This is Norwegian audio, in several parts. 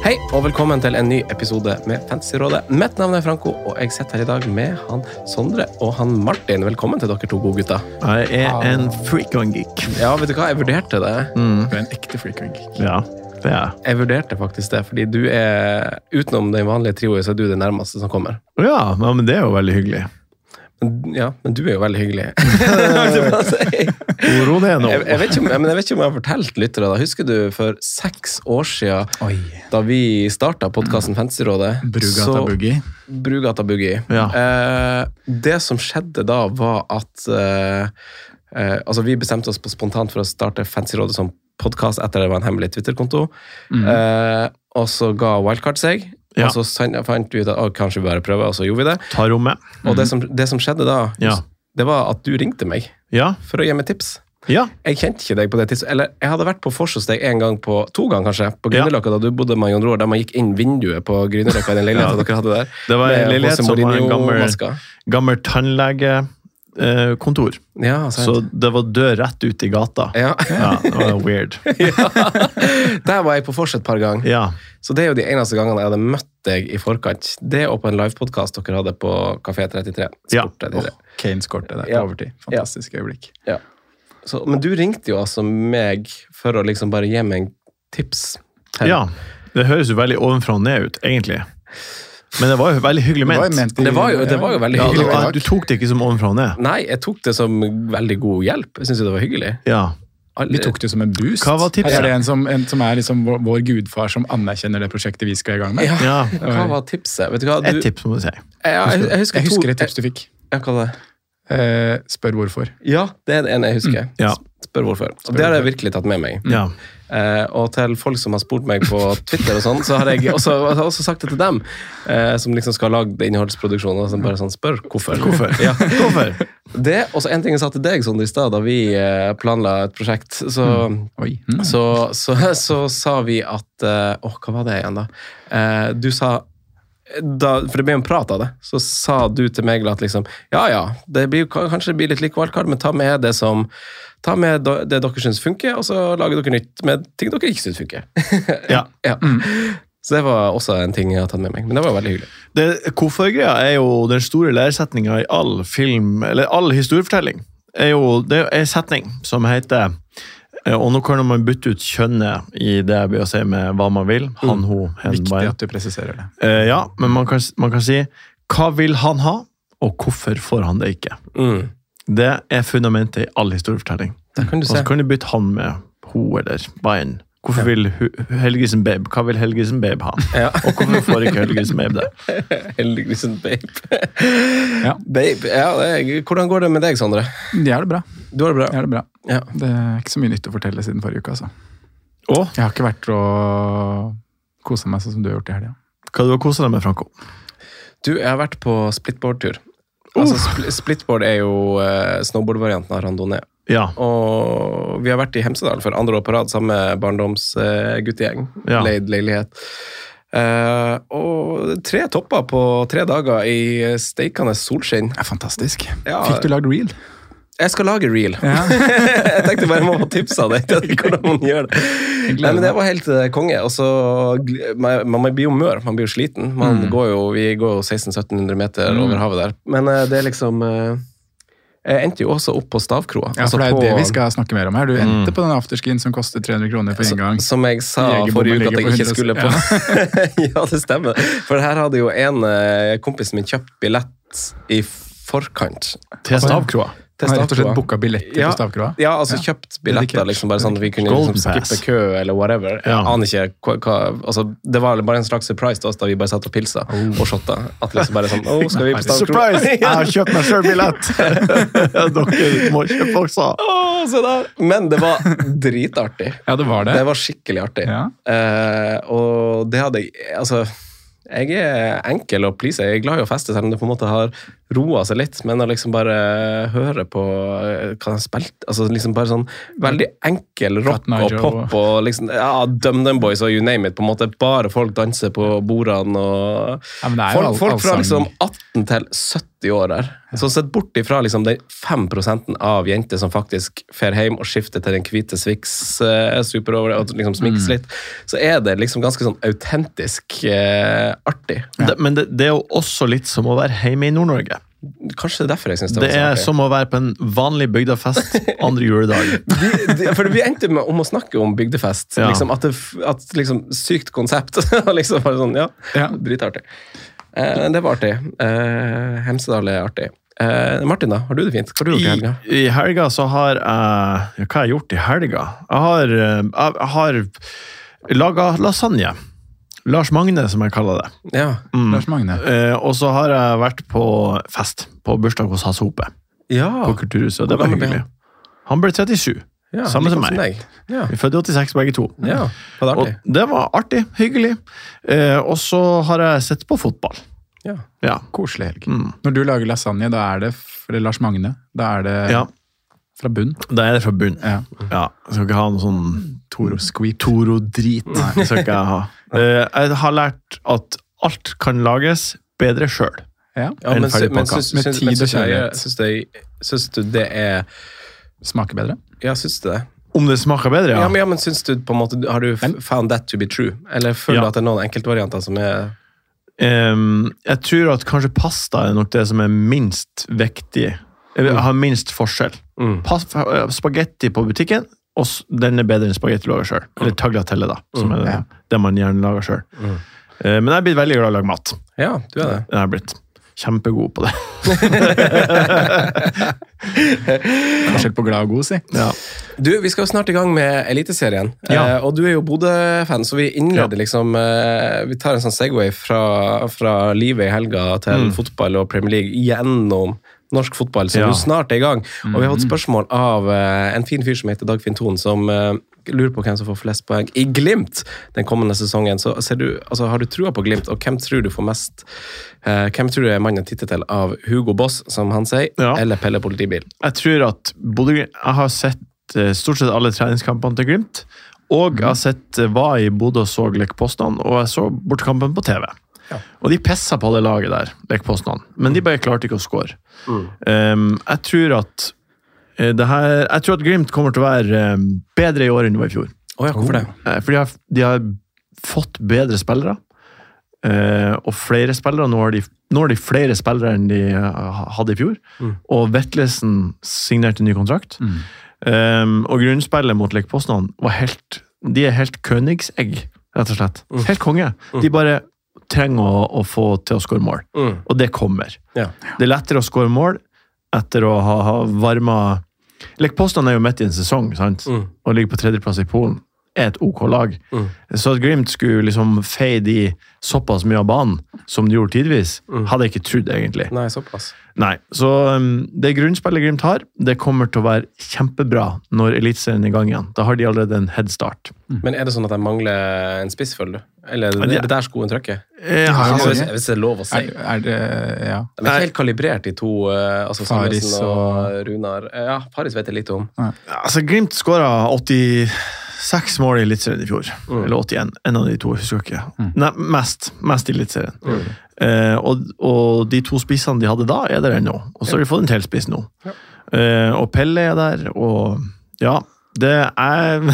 Hei og velkommen til en ny episode med Fantasyrådet. Mitt navn er Franco, og jeg sitter her i dag med han Sondre og han Martin. Velkommen til dere to gode gutter. Jeg er en freak on geek. Ja, vet du hva, jeg vurderte det. Mm. Du er en ekte freak on geek. Ja, det er jeg. Jeg vurderte faktisk det, fordi du er utenom den vanlige trioen, så er du det nærmeste som kommer. Ja, ja, men det er jo veldig hyggelig. Ja, men du er jo veldig hyggelig. Holdt jeg på å si. Ro det nå. jeg, jeg, vet ikke om, men jeg vet ikke om jeg har fortalt lyttere da. Husker du for seks år siden, Oi. da vi starta podkasten Fancyrådet Brugata Boogie. Brugata Boogie. Ja. Eh, det som skjedde da, var at eh, eh, Altså, vi bestemte oss på spontant for å starte Fancyrådet som podkast etter det var en hemmelig Twitter-konto. Eh, og så ga Wildcard seg. Ja. Og så fant vi ut at kanskje vi bare prøver, og så gjorde vi det. Ta rommet. Og det som, det som skjedde da, Ja. det var at du ringte meg Ja. for å gi meg tips. Ja. Jeg kjente ikke deg på det tidspunktet. Eller jeg hadde vært på vors hos deg en gang på, to ganger kanskje, på Grünerløkka, da du bodde med Jon Roar, der man gikk inn vinduet på Grünerløkka i den leiligheten dere hadde der. Det var en leilighet som var en gammel, Mourinho-maska. Gammel kontor. Ja, sant. Så det var dør rett ut i gata. ja. Ja, det var weird. Der var jeg på vors et par ganger. Ja. Så det er jo de eneste gangene jeg hadde møtt deg i forkant. Det og på en livepodkast dere hadde på Kafé 33. Ja. Oh, 33. Kane-skortet der på Ja. overtid. Fantastisk øyeblikk. Så, men du ringte jo altså meg for å liksom bare gi meg en tips. til- ja. Det høres jo veldig ovenfra og ned ut, egentlig. Men det var jo veldig hyggelig Det var ment. ment i- Det var jo, det var jo veldig Ja, hyggelig. var, du tok det ikke som ovenfra og ned. Nei, jeg tok det som veldig god hjelp. Jeg syns jo det var hyggelig. Ja. Vi tok det som en boost. Hva var tipset? Er det en som, en som er liksom vår, vår gudfar som anerkjenner det prosjektet vi skal i gang med? ja. ja. Hva var tipset? Vet du hva? Du, Et tips, må du si. Ja, jeg, jeg husker, Jeg husker et tips du fikk. Ja, hva det? Eh, spør hvorfor. Ja, det er det ene jeg husker. Mm. Ja. Spør hvorfor. Og det har jeg virkelig tatt med meg. Ja. Eh, og til folk som har spurt meg på Twitter, og sånn, så har jeg også, har også sagt det til dem, eh, som liksom skal ha lagd. Og som bare sånn, spør hvorfor. Hvorfor? Ja. Hvorfor? Det, og så en ting jeg sa til deg Sondre, i stad, da vi eh, planla et prosjekt. Så, mm. Mm. så, så, så, sa vi at eh, Åh, hva var det igjen, da? Eh, du sa da, for det ble en prat av det, så sa du til meg at liksom Ja ja, det blir, kanskje det blir litt lik wildcard, men ta med det som Ta med det dere syns funker, og så lager dere nytt med ting dere ikke syns funker. Ja. ja. Så det var også en ting jeg har tatt med meg. Men det var veldig hyggelig. Det, Hvorfor-greia er jo den store læresetninga i all film, eller all historiefortelling. Er jo, det er en setning som heter eh, Og nå kan man bytte ut kjønnet i det ved å si med hva man vil. Han, hun, hen, Viktig bare. at du presiserer det. Uh, ja, men man kan, man kan si hva vil han ha, og hvorfor får han det ikke? Mm. Det er fundamentet i all historiefortelling. Du Og så kan du bytte han med hun eller hva. Hvorfor vil Helgesen Babe Hva vil Helgesen Babe ha? Ja. Og hvorfor får ikke Helgesen Babe det? Helgesen babe. Ja. Babe, ja, det er, Hvordan går det med deg, Sondre? Det er det bra. Du har det bra? Jeg er det bra. Ja. Det er ikke så mye nytt å fortelle siden forrige uke. altså. Og Jeg har ikke vært og kosa meg sånn som du har gjort i helga. hva du har kosa deg med, Franco? Du, jeg har vært på splitboard-tur. Altså, spl splitboard er jo uh, snowboard-varianten av randonee. Ja. Og vi har vært i Hemsedal for andre år på rad, sammen med barndomsguttegjeng. Ja. Leid leilighet. Uh, og tre topper på tre dager i steikende solskinn. Det er fantastisk. Ja. Fikk du lagd reel? Jeg skal lage reel. Ja. jeg tenkte bare jeg må få tips av deg til hvordan man gjør det. Nei, men Det var helt eh, konge. Og så man, man blir jo mør, man blir jo sliten. Man Mm. går jo, vi går jo 1600-1700 meter over havet der. Men eh, det er liksom eh, Jeg endte jo også opp på stavkroa. Ja, altså for det er på- det vi skal snakke mer om her. Du endte på den afterskien som koster 300 kroner for Så- inngang. Som jeg sa forrige uke at jeg ikke skulle på. ja, det stemmer. For her hadde jo en kompis min kjøpt billett i forkant. Til stavkroa. Til Han har rett og slett booka billetter Ja. på stavkroa. Ja, altså Ja. kjøpt billetter, liksom, bare sånn at vi kunne liksom, skippe kø eller whatever. Jeg Ja. aner ikke hva, hva altså, Det var bare en slags surprise til oss da vi bare satt og pilsa og shotta. At liksom bare sånn oh, skal vi på stavkroa? Surprise! Jeg har kjøpt meg sjøl billett! Dere må kjøpe også. Oh, se der. Men det var dritartig. Ja, det var det. Det var skikkelig artig. Ja. Uh, og det hadde jeg Altså, jeg er enkel å please. Jeg er glad i å feste, selv om det på en måte har roa seg litt. Men å liksom bare høre på eh, hva han spilte altså liksom Bare sånn veldig enkel rock og pop og liksom Ja, DumDum Boys og you name it. På en måte Bare folk danser på bordene og Ja, men det Folk, all- folk fra liksom 18 til 70 år her. Så sett bort ifra liksom den 5 av jenter som faktisk fer hjem og skifter til den hvite Swix eh, superover og liksom sminkes Mm. litt, så er det liksom ganske sånn autentisk eh, artig. Det, men det, det er jo også litt som å være hjemme i Nord-Norge. Kanskje det er derfor jeg syns det, Det var så er som å være på en vanlig bygdefest andre juledag. Vi, de, for vi endte med om å snakke om bygdefest. Ja. Liksom, at det at liksom, Sykt konsept. Liksom bare sånn, ja, Ja. Dritartig. Eh, det var artig. Eh, Hemsedal er artig. Eh, Martin, da? Har du det fint? Hva har du gjort i I, helga? I helga så har jeg ja, Hva har jeg gjort i helga? Jeg har, jeg har laga lasagne. Lars Magne, som jeg kaller det. Ja. Lars Magne. Eh, og så har jeg vært på fest på bursdag hos Hasse Hope ja. på Kulturhuset. Det var hyggelig. Han ble 37. ja Samme som meg. Ja. Vi fødte i 86 begge to. ja. Var det Og det var artig. Hyggelig. Eh, og så har jeg sett på fotball. Ja. Ja. Koselig helg. Mm. Når du lager lasagne, da er det for Lars Magne. Da er det ja. fra bunn. Da er det fra bunn. Ja. Ja, jeg skal ikke ha noe sånn Toro-drit. Toro-drit. Det skal ikke ha. Eh, jeg har lært at alt kan lages bedre sjøl. Ja. Ja, men, men syns, du det er Smaker bedre. Ja, syns du det? Om det smaker bedre, Ja, ja. men, ja, men syns du på en måte Har du found that to be true? Eller føler Ja. du at det er noen enkeltvarianter som er um, jeg tror at kanskje pasta er nok det som er minst viktig. Eller har minst forskjell. mm. Eh, spagetti på butikken, og den er bedre enn spagetti laga sjøl. Eller tagliatelle, da. Som er Ja. det man gjerne lager sjøl. Mm. men jeg er blitt veldig glad i å lage mat. Ja, du er det. Jeg er blitt kjempegod på det. Forskjell på glad og god, si. Ja. Du, Vi skal jo snart i gang med Eliteserien. Ja. Eh, og du er jo Bodø-fan, så vi innleder liksom eh, Vi tar en sånn Segway fra, fra livet i helga til Mm. fotball og Premier League gjennom norsk fotball, som Ja. snart er i gang. Og vi har fått spørsmål av uh, en fin fyr som heter Dagfinn Thon, som uh, lurer på hvem som får flest poeng i Glimt den kommende sesongen. Så ser du, altså, Har du trua på Glimt, og hvem tror du får mest uh, Hvem tror du er mannen tittet til av Hugo Boss, som han sier, Ja. eller Pelle Politibil? Jeg tror at Bodø Jeg har sett stort sett alle treningskampene til Glimt. Og jeg har sett hva var i Bodø og så Lech Poznan, og jeg så bortkampen på TV. Og de pissa på det laget der, Lech men de bare klarte ikke å score. Um, jeg tror at eh, det her, jeg tror at Glimt kommer til å være eh, bedre i år enn det var i fjor. Oh, ja, hvorfor det? Eh, For de har, de har fått bedre spillere. Uh, og flere spillere. Nå har, de, nå har de flere spillere enn de hadde i fjor. Mm. Og Vetlesen signerte ny kontrakt. Eh, og grunnspillet mot Lech Poznan var helt De er helt Königsegg, rett og slett. Mm. Helt konge. De bare trenger å, å få til å skåre mål. Mm. Og det kommer. Ja. Det er lettere å skåre mål etter å ha, ha varma Lekposten er jo midt i en sesong, sant? Mm. og ligger på tredjeplass i Polen. Er et OK lag. Mm. Så at Glimt skulle liksom fade i såpass mye av banen som de gjorde tidvis, Mm. hadde jeg ikke trodd, egentlig. Nei, såpass. Nei, Så um, det grunnspillet Glimt har, det kommer til å være kjempebra når Eliteserien er i gang igjen. Da har de allerede en headstart. Men er det sånn at de mangler en spiss, føler du? Eller er det, er det der skoen trykker? Ja, Altså, hvis, hvis det er lov å si. Er, er det Ja. De er ikke helt kalibrert, de to. eh, altså Faris og, og Runar. Ja, Faris vet jeg litt om. Altså, Glimt skåra 86 mål i Eliteserien i fjor. Mm. Eller 81. En av de to, jeg husker ikke. Nei, mest. Mest i Eliteserien. Mm. Eh, og, og de to spissene de hadde da, er der ennå. Og så har de fått en til spiss nå. Eh, og Pelle er der, og ja Det er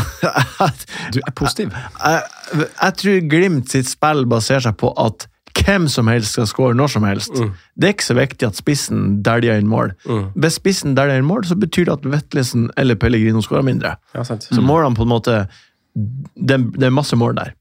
Du er positiv. jeg, jeg tror Glimt sitt spill baserer seg på at hvem som helst skal score når som helst. Det er ikke så viktig at spissen dæljer inn mål. Hvis spissen dæljer inn mål, så betyr det at Vetlesen eller Pellegrino skårer mindre. Ja, sant. Så målene på en måte det, det er masse mål der.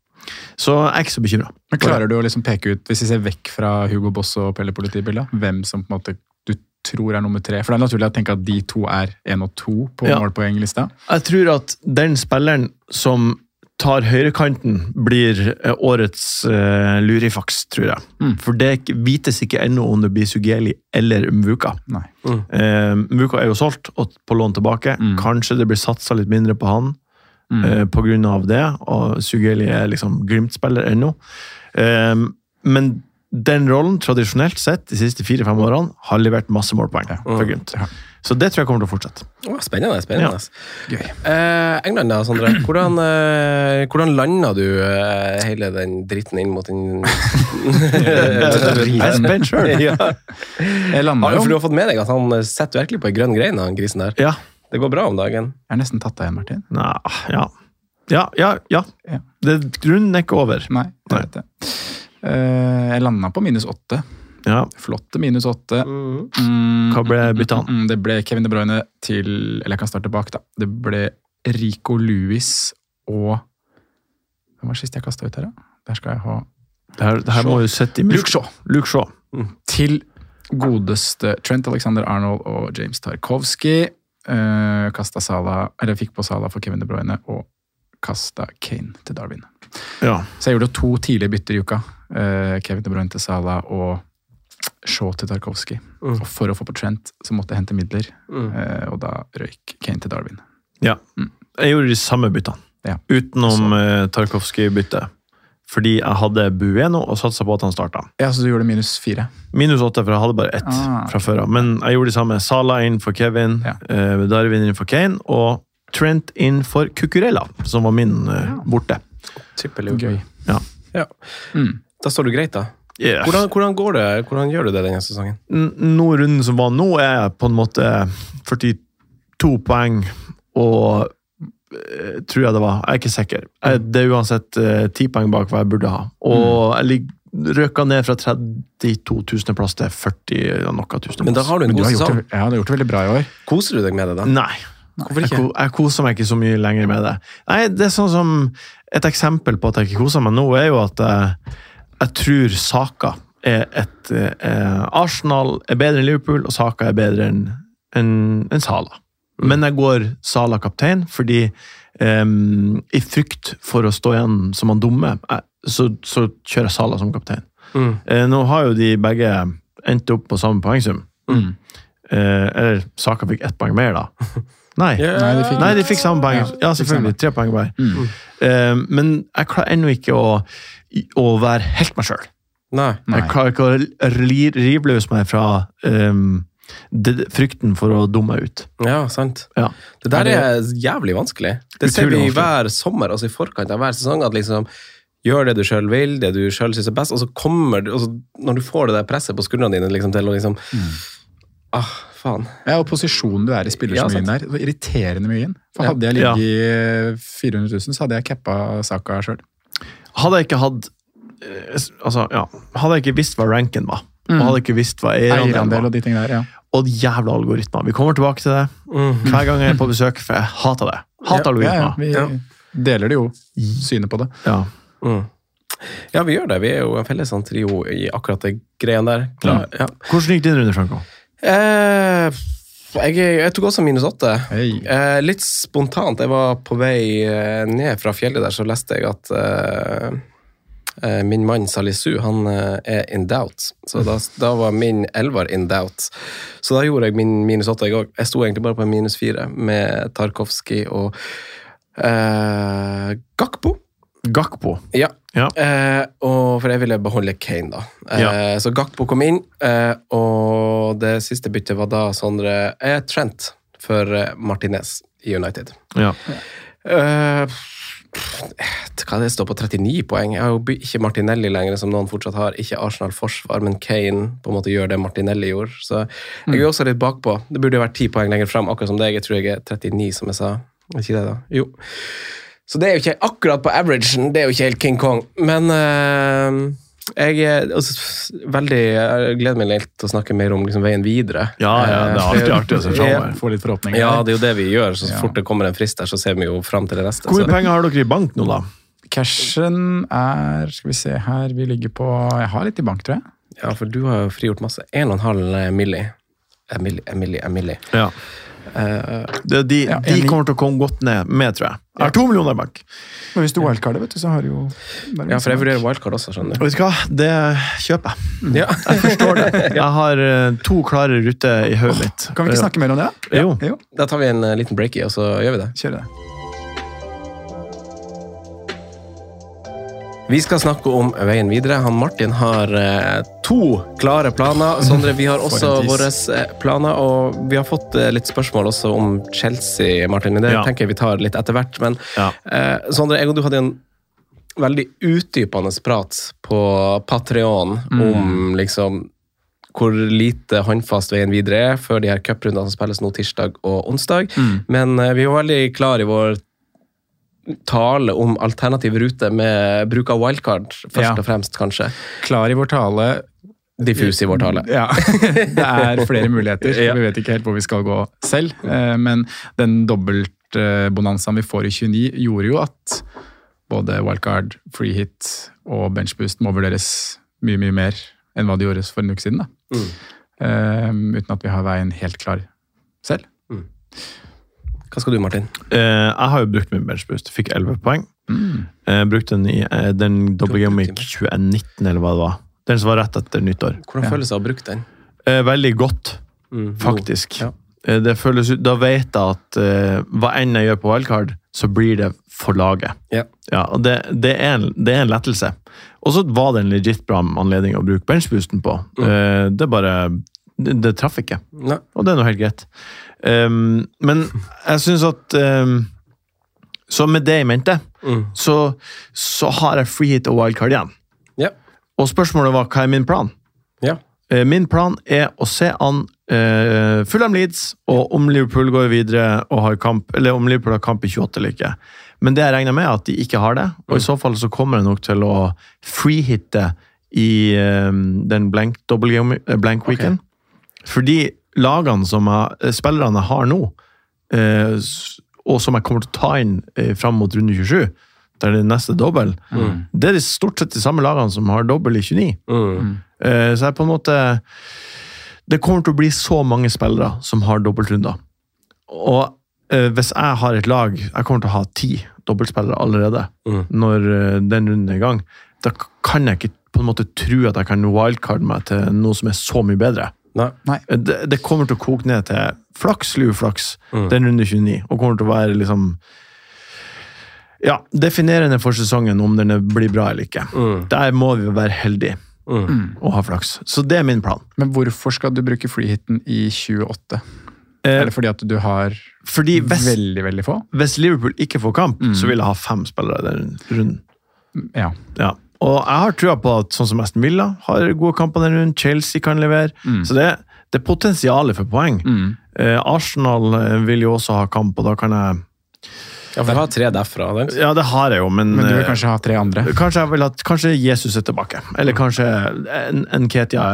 Så jeg er ikke så bekymra. Men Klarer du å liksom peke ut, hvis vi ser vekk fra Hugo Boss og Pelle Politibildet, hvem som på en måte du tror er nummer tre? For det er naturlig å tenke at de to er én og to på Ja. målpoenglista. Jeg tror at den spilleren som tar høyrekanten, blir eh, årets uh, lurifaks, tror jeg. Mm. For det vites ikke ennå om det blir Sugeli eller Mvuka. Nei. Uh, Mvuka er jo solgt og på lån tilbake. Mm. Kanskje det blir satsa litt mindre på han Mm. eh, på grunn av det. Og Sugeli er liksom Glimt-spiller ennå. Uh, men den rollen, tradisjonelt sett, de siste fire-fem årene, har levert masse målpoeng for Glimt. Ja. Så det tror jeg kommer til å fortsette. Å, spennende. spennende. Gøy. Eh, England da, Sondre. Hvordan, eh, hvordan landa du eh, hele den dritten inn mot den Jeg er spent sjøl. ja. Jeg landa jo. du, for du har fått med deg at han eh, setter virkelig på ei grønn grein, han grisen der? Ja. Det går bra om dagen. Jeg har nesten tatt deg igjen, Martin. Nei, ja. Ja, ja, ja. Ja. Det, grunnen er ikke over. Nei, jeg vet det. Uh, jeg landa på minus åtte. Ja. Flotte minus åtte. Mm, Hva ble bytta han? mm, mm, det ble Kevin De Bruyne til Eller jeg kan starte bak, da. Det ble Rico Louis og Hvem var sist jeg kasta ut her, da? Der skal jeg ha Det her, det her må jo sette i Luke Shaw. Luke Shaw. Til godeste Trent Alexander Arnold og James Tarkovsky. Uh, kasta Sala, eller fikk på Sala for Kevin De Bruyne og kasta Kane til Darwin. Ja. Så jeg gjorde to tidlige bytter i uka. Eh, Kevin De Bruyne til Sala og Shaw til Tarkovsky. Mm. Og for å få på Trent så måtte jeg hente midler, Mm. eh, og da røyk Kane til Darwin. ja. Jeg gjorde de samme byttene, Ja. utenom eh, Tarkovskij-byttet. Fordi jeg hadde Bueno og satsa på at han starta. Ja, Så du gjorde minus fire? Minus åtte, for jeg hadde bare ett Ah. fra før av. Men jeg gjorde de samme. Sala inn for Kevin, Ja. eh, Darwin inn for Kane, og Trent inn for Cucurella, som var min eh, borte. Trippel i Gøy. Ja. Mm. Da står du greit, da. Yeah. Hvordan, hvordan går det? Hvordan gjør du det denne sesongen? Nå runden som var nå, er på en måte 42 poeng, og eh, tror jeg det var. Jeg er ikke sikker. Jeg, det er uansett ti 10 poeng bak hva jeg burde ha. Og jeg ligger røka ned fra 32 000 plass til 40 og noe tusen. Men da har du en god sesong. det, ja, du har gjort det veldig bra i år. Koser du deg med det, da? Nei. Hvorfor ikke? Jeg, jeg koser meg ikke så mye lenger med det. Nei, det er sånn som Et eksempel på at jeg ikke koser meg nå, er jo at jeg, tror Saka er et eh, Arsenal er bedre enn Liverpool, og Saka er bedre enn en, en Sala. Men jeg går Sala kaptein fordi um, i frykt for å stå igjen som han dumme, eh, så, så kjører jeg Sala som kaptein. Mm. Eh, nå har jo de begge endt opp på samme poengsum. Mm. Eh, eller Saka fikk ett poeng mer, da. Nei. yeah. Nei, de fikk- Nei, de fikk samme poeng. Ja, Ja, selvfølgelig. Tre poeng hver. Mm. Eh, men jeg klarer ennå ikke å, å være helt meg sjøl. Jeg klarer ikke å rive løs meg fra um, det, frykten for å dumme meg ut. Ja, sant. Ja. Det der Er jævlig vanskelig. Det ser vi hver sommer, altså i forkant av hver sesong, at liksom Gjør det du sjøl vil, det du sjøl syns er best, og så kommer du og så Når du får det der presset på skuldrene dine liksom, til å liksom Ah, faen. Ja, og posisjonen du er i, spiller Ja, så mye inn der. Så irriterende mye inn. For Ja. hadde jeg ligget i 400 000, så hadde jeg cappa saka sjøl. Hadde jeg ikke hatt eh, altså, ja, Hadde jeg ikke visst hva ranken var, Mm. og hadde jeg ikke visst hva eierandelen Eierandel var, og de tingene der, ja. og jævla algoritmer Vi kommer tilbake til det mm. hver gang jeg er på besøk, for jeg hater det. Hater ja, ja algoritmer. vi Ja. deler det jo, synet på det. Ja. Mm. Ja, vi gjør det. Vi er jo en felles trio i akkurat det greiene der. Klar, ja. Hvordan gikk din runde, Franco? Eh, jeg, jeg tok også minus åtte. Hey. Eh, litt spontant. Jeg var på vei eh, ned fra fjellet der, så leste jeg at eh, eh, min mann Salisu han er in doubt. Så da, da var min elver in doubt. Så da gjorde jeg min minus åtte, jeg òg. Jeg sto egentlig bare på en minus fire med Tarkovskij og eh, Gakpo. Gakpo. Ja. Ja. Eh, og for jeg ville beholde Kane, da. Eh, Ja. Så Gakpo kom inn, eh, og det siste byttet var da Sondre eh, Trent for eh, Martinez i United. Ja. Eh, Hva det står på 39 poeng? Jeg har jo ikke Martinelli lenger, som noen fortsatt har. Ikke Arsenal forsvar, men Kane på en måte gjør det Martinelli gjorde. Så jeg er også litt bakpå. Det burde jo vært 10 poeng lenger fram, akkurat som deg. Jeg tror jeg er 39, som jeg sa. Er ikke det, da? Jo. Så det er jo ikke akkurat på averagen, det er jo ikke helt King Kong. Men uh, jeg er også veldig Jeg gleder meg litt til å snakke mer om liksom, veien videre. Ja, ja, det er Eh, alltid artig å se framover. Få litt forhåpninger. Ja, det er jo det vi gjør. Så så fort det kommer en frist der, så ser vi jo fram til det neste. Hvor mye penger har dere i bank nå, da? Cashen er Skal vi se her Vi ligger på Jeg har litt i bank, tror jeg. Ja, for du har jo frigjort masse. 1,5 milli. Emily, Emily, Emily. Ja. Eh, Det, de, Ja, de kommer til å komme godt ned med, tror jeg. Jeg har to millioner i bank. Men hvis du wildcarder, vet du, så har du jo ja, for jeg vurderer wildcard også, skjønner du. Vet du hva? Det kjøper jeg. Ja. Jeg forstår det. Jeg har eh, to klare ruter i hodet mitt. Kan vi ikke snakke mer om det? Jo. Jo, Da tar vi en eh, liten break i, og så gjør vi det. kjør det. Vi skal snakke om veien videre. Han Martin har eh, to klare planer. Sondre, vi har også våre eh, planer, og vi har fått eh, litt spørsmål også om Chelsea, Martin. Men det Ja. tenker jeg vi tar litt etter hvert. Men Ja. eh, Sondre, jeg og du hadde en veldig utdypende prat på Patreon om liksom hvor lite håndfast veien videre er før de her cuprundene som spilles nå tirsdag og onsdag. Men eh, vi var veldig klare i vår tale om alternativ rute med bruk av wildcard, først Ja. og fremst, kanskje. Klar i vår tale. Diffus i vår tale. Ja, Det er flere muligheter. Ja. Vi vet ikke helt hvor vi skal gå selv. Eh, Men den dobbeltbonanzaen vi får i 29, gjorde jo at både wildcard, free hit og benchboost må vurderes mye, mye mer enn hva det gjorde for en uke siden. Mm. Eh, uten at vi har veien helt klar selv. Hva skal du, Martin? Eh, jeg har jo brukt min benchboost. Fikk 11 poeng. Mm. Eh, brukte den i eh, den Double Game Week 2019, eller hva det var. Den som var rett etter nyttår. Hvordan Ja. føles det å ha brukt den? Eh, veldig godt, Mm, faktisk. Ja. Eh, det føles ut, Da vet jeg at eh, hva enn jeg gjør på wildcard, så blir det for laget. Ja. og det, det, er en, det er en lettelse. Og så var det en legit bra anledning å bruke benchboosten på. Eh, det bare det, det traff ikke. Nei. Og det er nå helt greit. Um, men jeg syns at um, Så med det i mente, Mm. så, så har jeg free hit og wildcard igjen. Ja. Og spørsmålet var hva er min plan? Ja. Uh, Min plan er å se an uh, Fulham Leeds, og om Liverpool går videre og har kamp, eller om Liverpool har kamp i 28 eller ikke. Men det jeg regner med, er at de ikke har det. Og i så fall så kommer jeg nok til å freehitte i eh, den blank, double eh, blank weekend. Fordi lagene som jeg, eh, spillerne jeg har nå, eh, og som jeg kommer til å ta inn eh, fram mot runde 27, der det er neste dobbel, det er stort sett de samme lagene som har dobbel i 29. Mm. Eh, Så jeg på en måte Det kommer til å bli så mange spillere som har dobbeltrunder. Og hvis jeg har et lag Jeg kommer til å ha ti dobbeltspillere allerede Mm. når den runden er i gang. Da kan jeg ikke på en måte tro at jeg kan wildcard meg til noe som er så mye bedre. Nei. Nei. Det, det kommer til å koke ned til flaks, luflaks, Mm. den runde 29, og kommer til å være liksom ja, definerende for sesongen om den blir bra eller ikke. Mm. Der må vi være heldige Mm. og ha flaks. Så det er min plan. Men hvorfor skal du bruke freehiten i 28? Eh, Er det fordi at du har fordi hvis, veldig, veldig få? hvis Liverpool ikke får kamp, Mm. så vil jeg ha fem spillere i den runden. Ja. Ja. Og jeg har trua på at sånn som Aston Villa har gode kamper den runden, Chelsea kan levere. Så det, det er potensialet for poeng. Mm. Eh, Arsenal eh, vil jo også ha kamp, og da kan jeg Ja, for Du har tre derfra. Den. Ja, det har jeg jo, men, Men du vil eh, kanskje ha tre andre? Kanskje jeg vil ha, kanskje Jesus er tilbake. Eller kanskje en, en Ketia,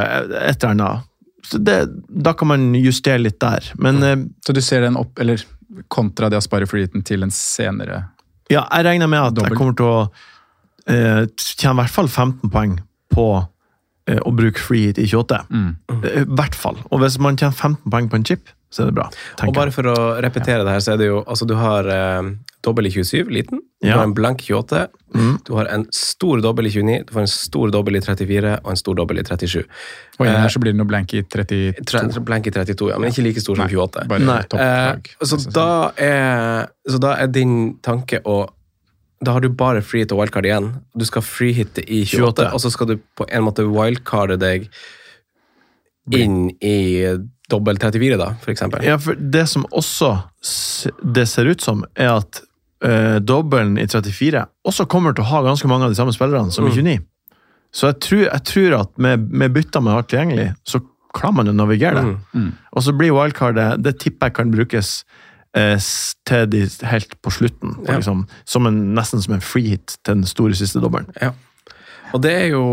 et eller annet. Så det, da kan man justere litt der. Men mm. Så du ser den opp, eller kontra det å spare freehiten til en senere ja, jeg regner med at Dobbelt. jeg kommer til å eh, tjener i hvert fall 15 poeng på eh, å bruke free hit i 28. Mm. Eh, hvert fall. Og hvis man tjener 15 poeng på en chip, så er det bra. Og bare for å repetere det her, så er det jo altså Du har eh, dobbel i 27, liten. Du Ja. har en blank 28. Mm. Du har en stor dobbel i 29. Du får en stor dobbel i 34 og en stor dobbel i 37. Og inni her så blir det noe blank i 32. Tre- Blank i 32, ja, men ikke like stor som 28. Bare Nei. Eh, så, da er, så da er din tanke å Da har du bare free til wildcard igjen. Du skal freehitte i 28, 28. og så skal du på en måte wildcarde deg inn i dobbel 34, da, for eksempel. Ja, for det som også det ser ut som, er at uh, dobbelen i 34 også kommer til å ha ganske mange av de samme spillerne som i 29. Så jeg tror, jeg tror at med, med bytter man har tilgjengelig, så klarer man å navigere det. Og så blir wildcardet Det tipper jeg kan brukes til de helt på slutten. Ja. Liksom, som en, nesten som en free hit til den store siste dobbelen. Ja. Og det er jo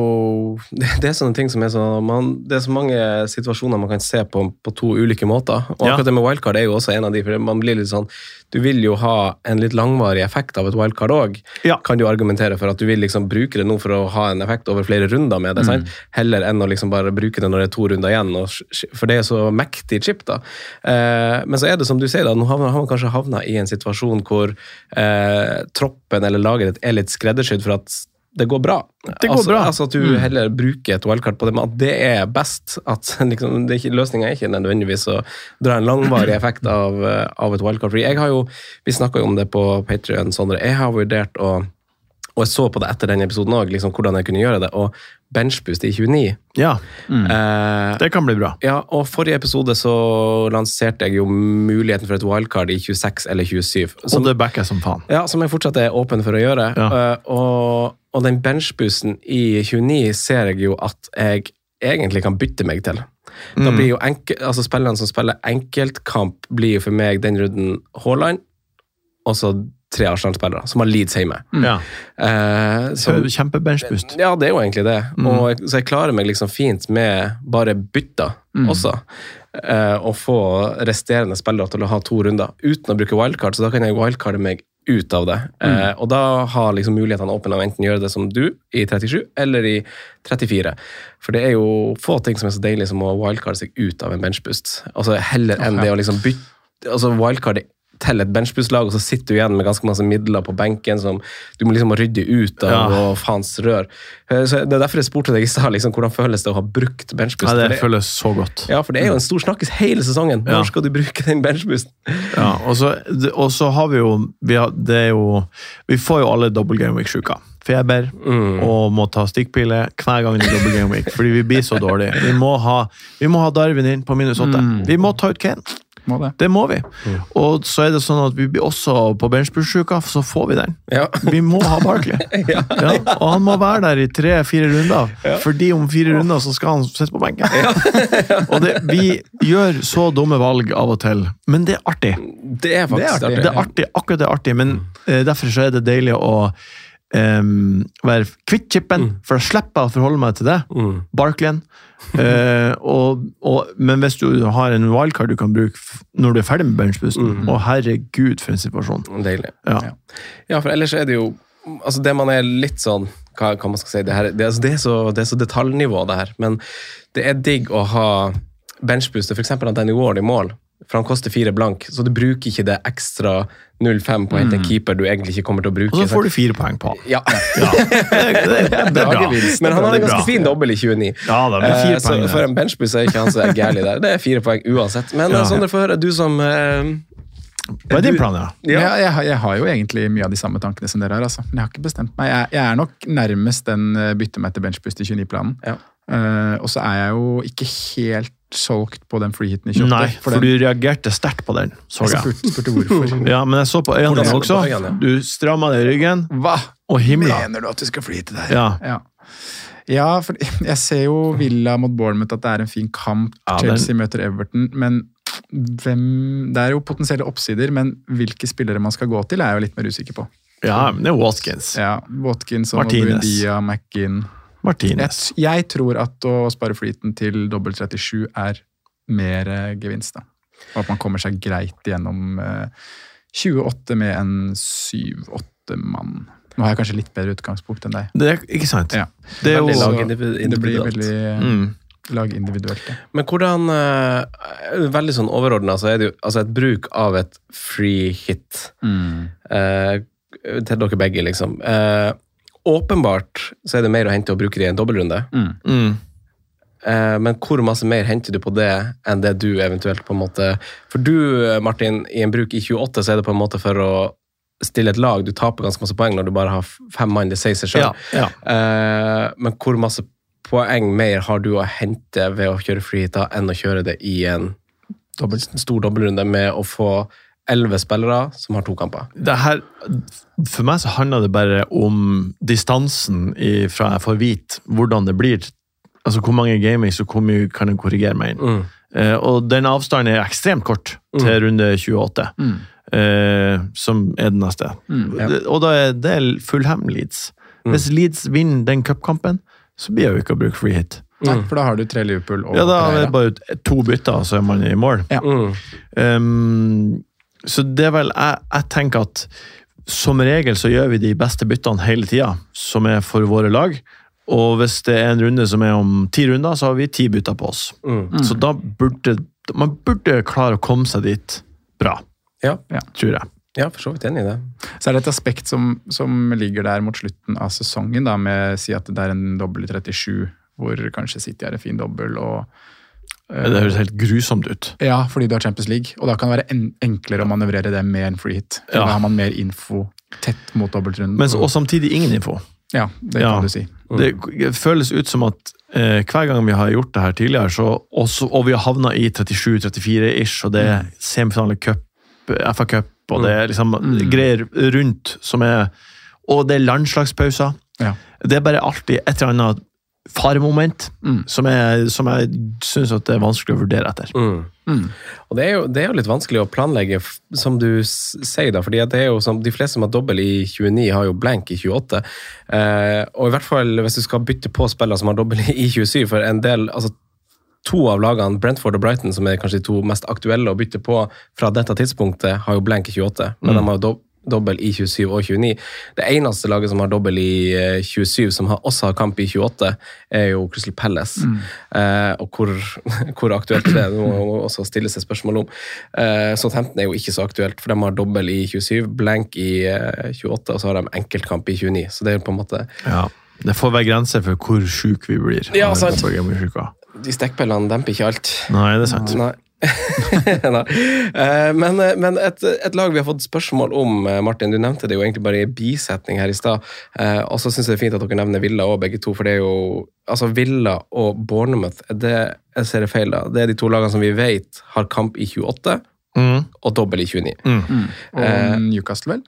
det, det er sånne ting som er så man, Det er så mange situasjoner man kan se på på to ulike måter. Og akkurat det med wildcard er jo også en av de, for man blir litt sånn Du vil jo ha en litt langvarig effekt av et wildcard òg, Ja. kan du argumentere for. At du vil liksom bruke det nå for å ha en effekt over flere runder med det, sant? heller enn å liksom bare bruke det når det er to runder igjen. Og, for det er så mektig chip, da. Eh, men så er det som du sier, da, nå har man, kanskje havna i en situasjon hvor eh, troppen eller laget er litt skreddersydd for at det går bra. Det går altså, bra. Altså at du heller bruker et wildcard på det, men at det er best. At liksom, Løsninga er ikke nødvendigvis å dra en langvarig effekt av, eh, av et wildcard. Fordi jeg har jo, Vi snakka jo om det på Patrion, Sondre. Jeg har vurdert å og jeg så på det etter den episoden òg, liksom, hvordan jeg kunne gjøre det. Og benchboost i 29 Ja, eh, det kan bli bra. ja, og Forrige episode så lanserte jeg jo muligheten for et wildcard i 26 eller 27. Og det backer som faen. Ja, som jeg fortsatt er åpen for å gjøre. Ja. Eh, og, og den benchboosten i 29 ser jeg jo at jeg egentlig kan bytte meg til. Mm. Da blir jo enkel, altså Spillerne som spiller enkeltkamp, blir jo for meg den runden Haaland, og så tre Arsenal-spillere som har Leeds hjemme. Ja. Uh, som- Kjempebenchboost. ja, det er jo egentlig det. Mm. Og jeg, så jeg klarer meg liksom fint med bare bytter Mm. også. Uh, og få resterende spillere til å ha to runder uten å bruke wildcard. Så da kan jeg wildcarde meg ut av det. Mm. Eh, og da har liksom mulighetene åpne å enten gjøre det som du i 37 eller i 34. For det er jo få ting som er så deilig som å wildcarde seg ut av en benchboost. Altså Heller enn det å liksom bytte altså wildcarde til et benchboost-lag, og så sitter du igjen med ganske masse midler på benken som du må liksom rydde ut av, Ja. og faens rør. Eh, Så Det er derfor jeg spurte deg i stad liksom, hvordan føles det å ha brukt benchboost. Ja, det det- føles så godt. ja, for det er jo en stor snakkis hele sesongen. Når Ja. skal du bruke den benchboosten? Ja, og så, har vi jo vi, har, det er jo vi får jo alle double game week-sjuka. Feber og må ta stikkpille hver gang det er double game week, fordi vi blir så dårlige. Vi må ha, vi må ha Darwin inn på minus åtte. Vi må ta ut Kane. Må det. Det må vi. Og så er det sånn at vi blir også på benchbush-uka, så får vi den. Ja. Vi må ha Barkley. ja. og han må være der i tre-fire runder, fordi om fire runder så skal han sitte på benken. og det, vi gjør så dumme valg av og til, men det er artig. Det er faktisk artig. artig. Det er artig, akkurat det er artig, men eh, derfor så er det deilig å em, være kvitt chipen, for da slipper jeg å forholde meg til det. Mm. Barkleyen. Eh, og, og, men hvis du har en wildcard du kan bruke når du er ferdig med benchboosten, å herregud, for en situasjon. Deilig. Ja. Ja, for ellers er det jo altså Det man er litt sånn Hva, hva man skal si? Det, her, det, altså det, er så, det er så detaljnivå, det her. Men det er digg å ha benchbooster, f.eks. av Danny Ward i mål. For han koster fire blank, så du bruker ikke det ekstra 0,5 på å hente en keeper du egentlig ikke kommer til å bruke. Og så får du fire poeng på han. ja. Ja, det, er bra. Men han har en ganske fin dobbel i 29. Ja, det blir fire Eh, så poeng der. for en benchbus er ikke han så gærlig der. Det er fire poeng uansett. Men Ja. ja. Sondre, få høre, du som eh, Hva er din plan, da? Ja. Ja. Jeg, har- jeg har jo egentlig mye av de samme tankene som dere har, altså. men jeg har ikke bestemt meg. Jeg, jeg er nok nærmest den eh, bytte meg til benchbus i 29-planen. Ja. Uh, og så er jeg jo ikke helt solgt på den freehiten i 28. Nei, for for du reagerte sterkt på den, så jeg jeg. spurte, spurte hvorfor. Ja, men jeg så på øynene dine også. øynene, Du stramma deg i ryggen Hva og himla. mener du at du skal freehite der? Ja. Ja. Ja, for jeg ser jo Villa mot Bournemouth at det er en fin kamp. Ja, den- Chelsea møter Everton, men hvem Det er jo potensielle oppsider, men hvilke spillere man skal gå til, er jeg jo litt mer usikker på. ja, men det er Watkins. Ja, Watkins og Martinez. Buendia, McGinn Martinez. jeg tror at å spare flyten til dobbel 37 er mer eh, gevinst, da. Og at man kommer seg greit gjennom eh, 28 med en 7-8 mann. Nå har jeg kanskje litt bedre utgangspunkt enn deg. Det er, ikke sant? Ja. Det er jo lag det blir veldig mm. lagindividuelt. Ja. Men hvordan eh, Veldig sånn overordna så er det jo altså et bruk av et free hit eh, til dere begge, liksom. Eh, åpenbart så er det mer å hente å bruke det i en dobbeltrunde. Mm. Eh, men hvor masse mer henter du på det enn det du eventuelt på en måte For du, eh, Martin, i en bruk i 28 så er det på en måte for å stille et lag. Du taper ganske masse poeng når du bare har fem mann. Det sier seg sjøl. Ja, ja. Eh, men hvor masse poeng mer har du å hente ved å kjøre free hit enn å kjøre det i en Dobbelt. stor dobbeltrunde med å få elleve spillere som har to kamper. det her, for meg så handler det bare om distansen i, fra jeg får vite hvordan det blir. Altså hvor mange gamings og hvor mye kan jeg korrigere meg inn. Mm. Eh, og den avstanden er ekstremt kort til runde 28, Mm. eh, som er den neste. Mm, ja. Og da er det Fullham Leeds. Mm. Hvis Leeds vinner den cupkampen, så blir det jo ikke å bruke free hit. Nei, for da har du tre Liverpool og Ja, da er det bare to bytter, så er man i mål. Mm. Um, så det er vel jeg, jeg tenker at som regel så gjør vi de beste byttene hele tida, som er for våre lag. Og hvis det er en runde som er om ti runder, så har vi ti bytter på oss. Mm. Så da burde man burde klare å komme seg dit bra, Ja. tror jeg. ja, for så vidt enig i det. Så er det et aspekt som, som ligger der mot slutten av sesongen, da, med å si at det er en dobbel i 37, hvor kanskje City er en fin dobbel. og Det høres helt grusomt ut. Ja, fordi du har Champions League, og da kan det være en enklere å manøvrere det med en free hit. Ja. Da har man mer info tett mot dobbeltrunden. Men, og samtidig ingen info. ja, det Ja. kan du si. Det føles ut som at eh, hver gang vi har gjort det her tidligere, så, også, og vi har havna i 37-34-ish, og det er semifinale cup, FA Cup, og det er liksom greier rundt som er Og det er landslagspauser. Ja. Det er bare alltid et eller annet faremoment Mm. som, jeg, som jeg syns det er vanskelig å vurdere etter. Mm. Mm. Og det er, jo, det er jo litt vanskelig å planlegge, som du sier, da, fordi at det er jo som, de fleste som har dobbel i 29, har jo blank i 28. Eh, og i hvert fall hvis du skal bytte på spillere som har dobbel i 27, for en del altså To av lagene, Brentford og Brighton, som er kanskje de to mest aktuelle å bytte på fra dette tidspunktet, har jo blank i 28, men de har jo dobbel i 27 og 29. Det eneste laget som har dobbel i eh, 27, som har, også har kamp i 28, er jo Crystal Palace. Eh, og hvor, hvor aktuelt det er, det må man også stille seg spørsmål om. Eh, Southampton er jo ikke så aktuelt, for de har dobbel i 27, blank i eh, 28, og så har de enkeltkamp i 29. Så det er på en måte Ja. Det får være grenser for hvor sjuke vi blir. Ja, sant. De stikkpillene demper ikke alt. Nei, det er sant. Nei. Nei. Eh, Men, men et, et lag vi har fått spørsmål om, eh, Martin, du nevnte det jo egentlig bare i bisetning her i stad. Eh, Og så syns jeg det er fint at dere nevner Villa og begge to, for det er jo altså Villa og Bournemouth er det, Jeg ser det feil, da. Det er de to lagene som vi vet har kamp i 28 Mm. og dobbel i 29. Og Eh, Newcastle, vel?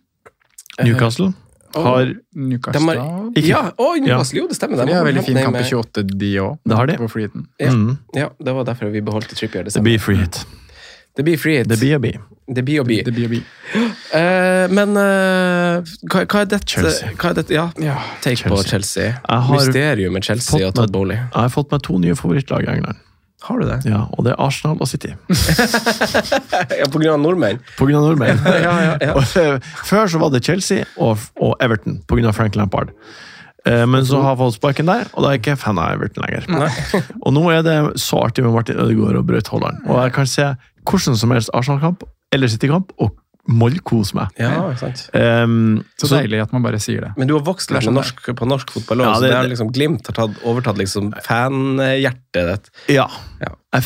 Newcastle har Newcastle har, ja, å, Newcastle, jo, det stemmer. De har veldig fin kamp i 28, de òg. Det har de. På. Ja. mm. Ja, det var derfor vi beholdt Trippier. Det, Det blir free hit. det blir free hit. Det blir å bli. Det blir å bli. Det blir å bli. Eh, men uh, hva, hva er dette? Chelsea. Hva er dette? Ja, take på Chelsea. Chelsea. Mysterium med Chelsea og Todd Bowley. Jeg har fått meg to nye favorittlag i England. Har du det? Ja, og det er Arsenal og City. Ja, på grunn av nordmenn? På grunn av nordmenn. Ja, ja, ja. Og, eh, Før så var det Chelsea og, og Everton på grunn av Frank Lampard. Eh, Men så har jeg fått sparken der, og da er jeg ikke fan av Everton lenger. Og nå er det så artig med Martin Ødegaard og Braut Haaland. Og jeg kan se hvordan som helst Arsenal-kamp eller City-kamp og mollkose meg. Ja, sant. Um, Så deilig at man bare sier det. Men du har vokst litt med sånn norsk, på norsk fotball òg, Ja, så det- er liksom Glimt har tatt, overtatt liksom fanhjertet ditt. Ja. Ja. Jeg,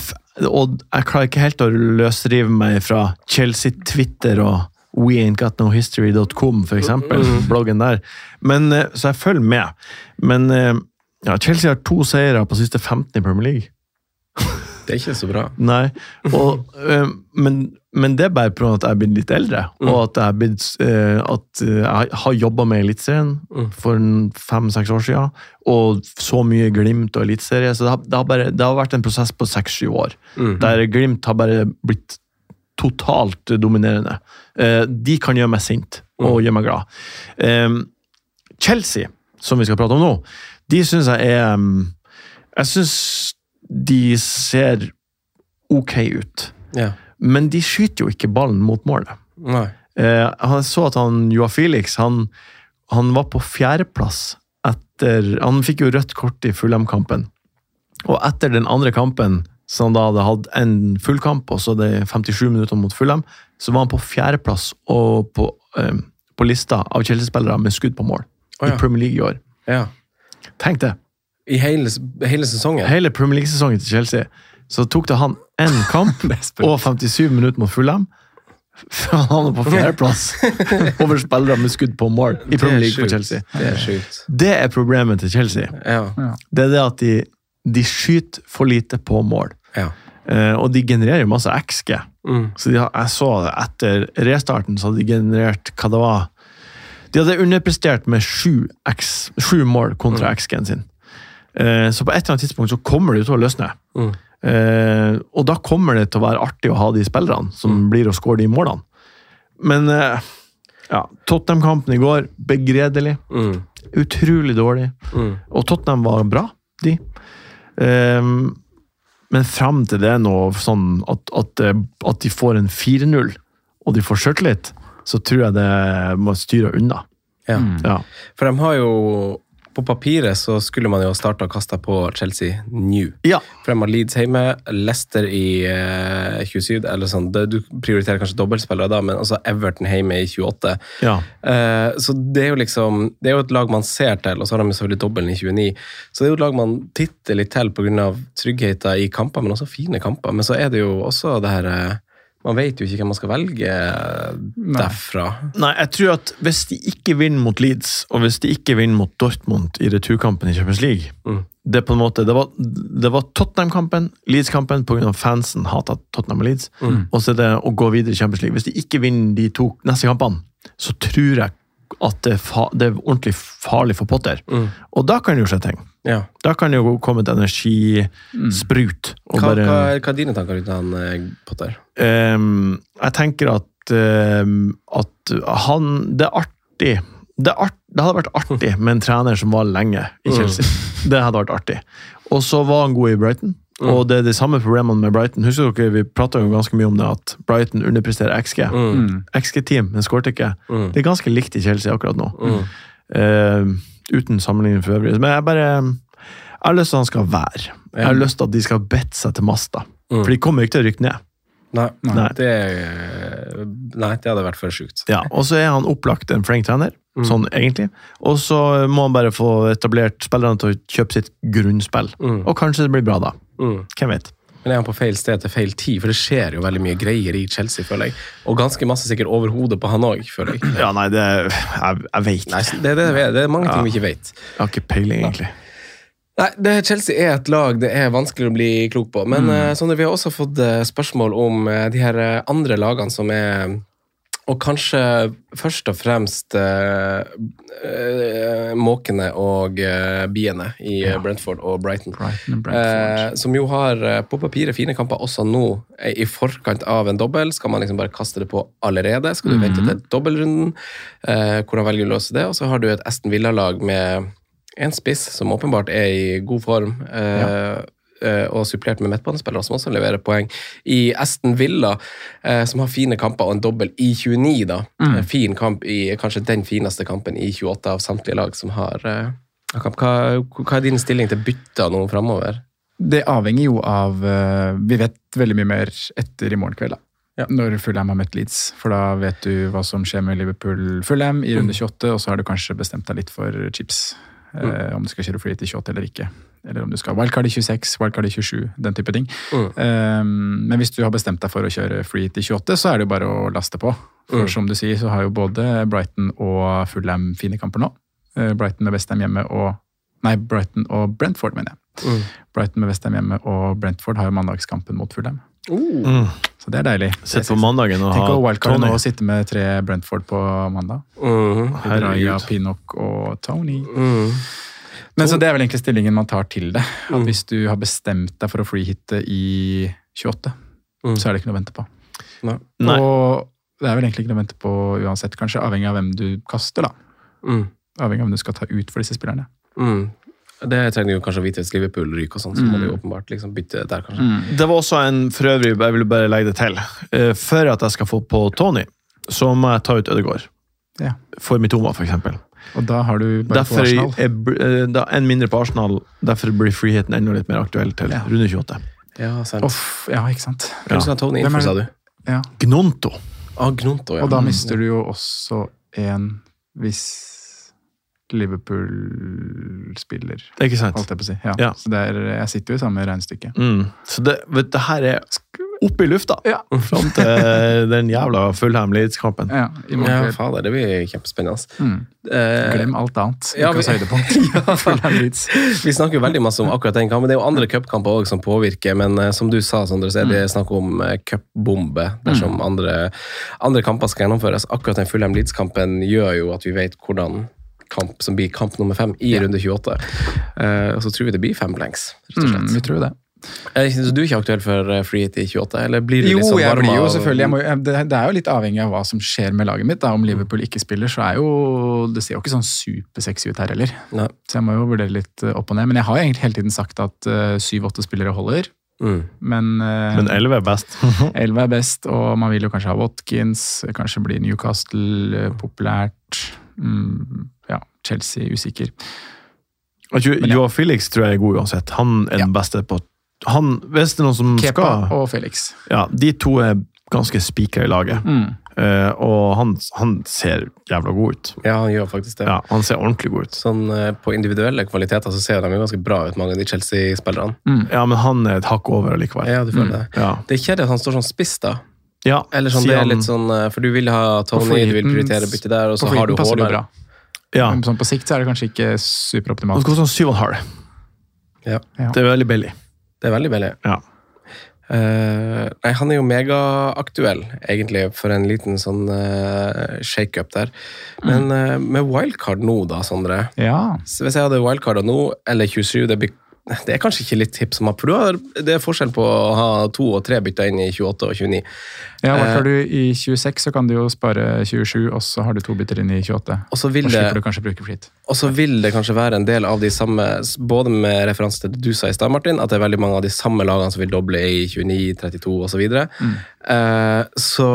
og jeg klarer ikke helt å løsrive meg fra Chelsea-Twitter og weaintgotnohistory.com, for eksempel. Bloggen der. Men, eh, så jeg følger med. Men eh, ja, Chelsea har to seire på siste 15 i Premier League. Det er ikke så bra. Nei. Og, eh, men, men det er bare pga. at jeg er blitt litt eldre, og at jeg, blitt, eh, at eh, jeg har jobba med Eliteserien for fem-seks år siden, og så mye Glimt og Eliteserie. Så det har, det, har bare, det har vært en prosess på seks-sju år, der Glimt har bare blitt totalt dominerende. De kan gjøre meg sint og gjøre meg glad. Eh, Chelsea, som vi skal prate om nå, de syns jeg er mm, Jeg syns de ser ok ut. Ja. Men de skyter jo ikke ballen mot målet. Nei. Eh, jeg så at han, Joa Felix han, han var på fjerdeplass etter Han fikk jo rødt kort i Fulham-kampen. Og etter den andre kampen, så han da hadde hatt en fullkamp, og så det 57 minutter mot Fulham, så var han på fjerdeplass og på, eh, på lista av Chelsea-spillere med skudd på mål oh, ja. i Premier League i år. Ja. Tenk det! I hele, hele sesongen? Hele Premier League-sesongen til Chelsea, så tok det han én kamp og 57 minutter mot Fulham. før Han er på fjerdeplass over spillere med skudd på mål i Premier er League for. Chelsea. Det er. Det er problemet til Chelsea. Ja. Det er det at de, de skyter for lite på mål. ja. Uh, og de genererer jo masse XG. Mm. Så de, har- jeg så det etter restarten, så hadde de generert hva det var De hadde underprestert med sju, mål kontra mm. XG-en sin. Eh, så på et eller annet tidspunkt så kommer det til å løsne. Mm. Eh, og da kommer det til å være artig å ha de spillerne som blir å skåre de målene. Men eh, ja, Tottenham-kampen i går, begredelig. Mm. Utrolig dårlig. Mm. Og Tottenham var bra, de. Eh, men fram til det nå, sånn at, at, eh, at de får en 4-0, og de får sjøltillit, så tror jeg det må styre unna. Ja. Ja. For de har jo På papiret så skulle man jo ha starta kasta på Chelsea New. ja. Fremma Leeds hjemme, Leicester i eh, 27, eller sånn. Du prioriterer kanskje dobbeltspillere da, men også Everton hjemme i 28. ja. Eh, så det er jo liksom Det er jo et lag man ser til, og så har de selvfølgelig dobbelen i 29. Så det er jo et lag man titter litt til pga. tryggheten i kamper, men også fine kamper. Men så er det jo også det her eh, Man vet jo ikke hvem man skal velge derfra. Nei, jeg tror at hvis de ikke vinner mot Leeds, og hvis de ikke vinner mot Dortmund i returkampen i Champions League Mm. Det er på en måte, det var, det var Tottenham-kampen, Leeds-kampen, pga. fansen hata Tottenham og Leeds. Mm. Og så er det å gå videre i Champions League. Hvis de ikke vinner de to neste kampene, så tror jeg at det, er det er ordentlig farlig for Potter. Mm. Og da kan det jo skje ting. Ja. Da kan det jo komme et energisprut. Mm. Hva, bare, hva, hva er dine tanker rundt han eh, Potter? Um, jeg tenker at, um, at han Det er artig. Det, er art, det hadde vært artig med en trener som var lenge i Chelsea. Det hadde vært artig. Og så var han god i Brighton. Og det er de samme problemene med Brighton. Husker dere, Vi prata jo ganske mye om det, at Brighton underpresterer XG. Mm. XG-team, men skåret ikke. Mm. Det er ganske likt i Chelsea akkurat nå. Mm. Ehm, uten sammenligning for øvrig. Men jeg bare Jeg har lyst til at han skal være. Jeg har lyst til at de skal bette seg til masta. Mm. For de kommer ikke til å rykke ned. Nei, Nei. Det, nei, det hadde vært for sjukt. Ja, og så er han opplagt en flink trener, Mm. sånn egentlig. Og så må han bare få etablert spillerne til å kjøpe sitt grunnspill. Mm. Og kanskje det blir bra da. Mm. Hvem vet? Men er han på feil sted til feil tid? For det skjer jo veldig mye greier i Chelsea, føler jeg. Og ganske masse sikkert over hodet på han òg, føler jeg. Ja, nei, det Jeg, jeg vet ikke. det, det, det er mange ting Ja. vi ikke vet. Jeg har ikke peiling, egentlig. Nei, det, Chelsea er et lag det er vanskelig å bli klok på. Men eh, Sondre, vi har også fått eh, spørsmål om eh, de her andre lagene som er Og kanskje først og fremst eh, eh, måkene og eh, biene i ja. Brentford og Brighton. Brighton og. Eh, som jo har eh, på papiret fine kamper også nå, eh, i forkant av en dobbel. Skal man liksom bare kaste det på allerede? Skal du vente til dobbeltrunden? Eh, hvordan velger du å løse det? Og så har du et Aston Villa-lag med en spiss som åpenbart er i god form. Eh, eh, og supplert med midtbanespillere som også leverer poeng. I Aston Villa, eh, som har fine kamper og en dobbel i 29, da. Mm. En fin kamp i kanskje den fineste kampen i 28 av samtlige lag som har eh, kamp. Hva, hva er din stilling til bytter nå framover? Det avhenger jo av eh, Vi vet veldig mye mer etter i morgen kveld, da. Ja. Når Fulham har møtt Leeds. For da vet du hva som skjer med Liverpool-Fulham i runde 28, og så har du kanskje bestemt deg litt for chips. Eh, om du skal kjøre fly til 28 eller ikke. Eller om du skal wildcard i 26, wildcard i 27, den type ting. Mm. Um, men hvis du har bestemt deg for å kjøre free til 28, så er det jo bare å laste på. For Mm. som du sier, så har jo både Brighton og Fulham fine kamper nå. Eh, Brighton med Westham hjemme og Nei, Brighton og Brentford, mener jeg. Mm. Brighton med Westham hjemme og Brentford har jo mandagskampen mot Fulham. Mm. Så det er deilig. Sitt på mandagen og Tenk å ha wildcarde nå og sitte med tre Brentford på mandag. Mhm. Raya, Herregud. Pinnock og Tony. Mm. Men så Det er vel egentlig stillingen man tar til det. At Mm. Hvis du har bestemt deg for å freehitte i 28, Mm. så er det ikke noe å vente på. Nei. Nei. Og det er vel egentlig ikke noe å vente på uansett, kanskje, avhengig av hvem du kaster. da. Mm. Avhengig av hvem du skal ta ut for disse spillerne. Mm. Det trenger du jo kanskje å vite hvis Liverpool ryker og sånn, så må Mm. du jo åpenbart liksom bytte der, kanskje. Det var også en for øvrig, jeg vil bare legge det til. Eh, For at jeg skal få på Tony, så må jeg ta ut Ødegaard. Ja. For Mitoma, for eksempel. Og da har du bare på Arsenal. er eh, da en mindre på Arsenal, derfor blir friheten enda litt mer aktuell til Ja. runde 28. Ja, sant. Off, ja, ikke sant. Hvem ha Tony Hvem er innenfor, sa du? Ja. Gnonto. Ah, Gnonto, ja. Og da mister du jo også en hvis Liverpool spiller, Ikke sant? holdt jeg på å si. Ja. Ja. Så det er, jeg sitter jo i samme regnestykke. Mm. Så det, vet, du, det her er opp i lufta Ja. fram til den jævla Fulham-Leeds-kampen. Ja, Ja, fader, det blir kjempespennende. Mm. Eh, Glem alt annet. ja, vi-. Vi snakker jo veldig masse om akkurat den kampen. Det er jo andre cupkamper også som påvirker, men eh, som du sa, Sondre, så er det snakk om eh, cupbombe dersom andre, andre kamper skal gjennomføres. Akkurat den Fulham Leeds-kampen gjør jo at vi vet hvordan kamp som blir kamp nummer fem i runde 28. Eh, og så tror vi det blir fem blanks, rett og Mm, slett. vi tror det. Eh, så du er ikke aktuell for eh, free hit i 28, eller blir du Jo, liksom jeg blir jo selvfølgelig jeg må, det, det er jo litt avhengig av hva som skjer med laget mitt. Da. Om Liverpool ikke spiller, så er jo Det ser jo ikke sånn supersexy ut her heller. Nei. Så jeg må jo vurdere litt eh, opp og ned. Men jeg har jo egentlig hele tiden sagt at syv-åtte spillere holder. Mm. Men, uh, Men 11 er best. 11 er best, og man vil jo kanskje ha Watkins. Kanskje blir Newcastle populært. Mm, ja, Chelsea usikker. Joa Men ja. Joao Felix tror jeg er god uansett. Han er den beste på han, Hvis det er noen som Kepa skal og Felix. Ja, De to er ganske spikra i laget. Mm. Uh, og han, han ser jævla god ut. Ja, han gjør faktisk det. Ja, Han ser ordentlig god ut. Sånn uh, På individuelle kvaliteter så ser de jo ganske bra ut, mange av de Chelsea-spillerne. Ja, Men han er et hakk over likevel. Ja, du føler det. Ja. Det er kjedelig at han står sånn spiss, da. Ja, Eller sånn, det er litt sånn, eh, For du vil ha Tony, du vil prioritere bytte der, og så har du Haaland. bra. ja. Men sånn på sikt så er det kanskje ikke superoptimalt. Han skal ha sånn syv og en halv. Ja, Det er veldig billig. Det er veldig billig. Ja. Uh, nei, han er jo megaaktuell, egentlig, for en liten sånn uh, shakeup der. Men uh, med wildcard nå, da, Sondre. Ja. Så hvis jeg hadde wildcarda nå, eller 27, det, blir, det er kanskje ikke litt hipp som happ, for du har, det er forskjell på å ha to og tre bytter inn i 28 og 29. ja hva Har du i 26, så kan du jo spare 27, og så har du to bytter inn i 28. Og så vil det slipper du kanskje bruke. Og så vil det kanskje være en del av de samme, både med referanse til det du sa i stad, Martin, at det er veldig mange av de samme lagene som vil doble i 29, 32 osv. Så, videre. eh, så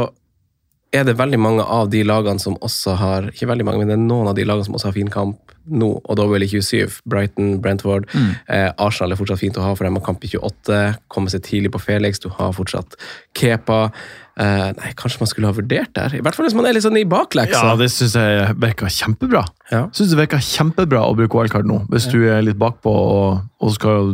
er det veldig mange av de lagene som også har Ikke veldig mange, men det er noen av de lagene som også har fin kamp nå, og dobbel i 27. Brighton, Brentford. Eh, Arsenal er fortsatt fint å ha, for de har kamp i 28. Komme seg tidlig på Felix. Du har fortsatt Kepa. Eh, nei, kanskje man skulle ha vurdert der? I hvert fall hvis man er litt sånn i bakleksa. Ja, det syns jeg virker kjempebra. Ja. Synes det virker kjempebra å bruke wildcard nå, hvis du er litt bakpå og, og skal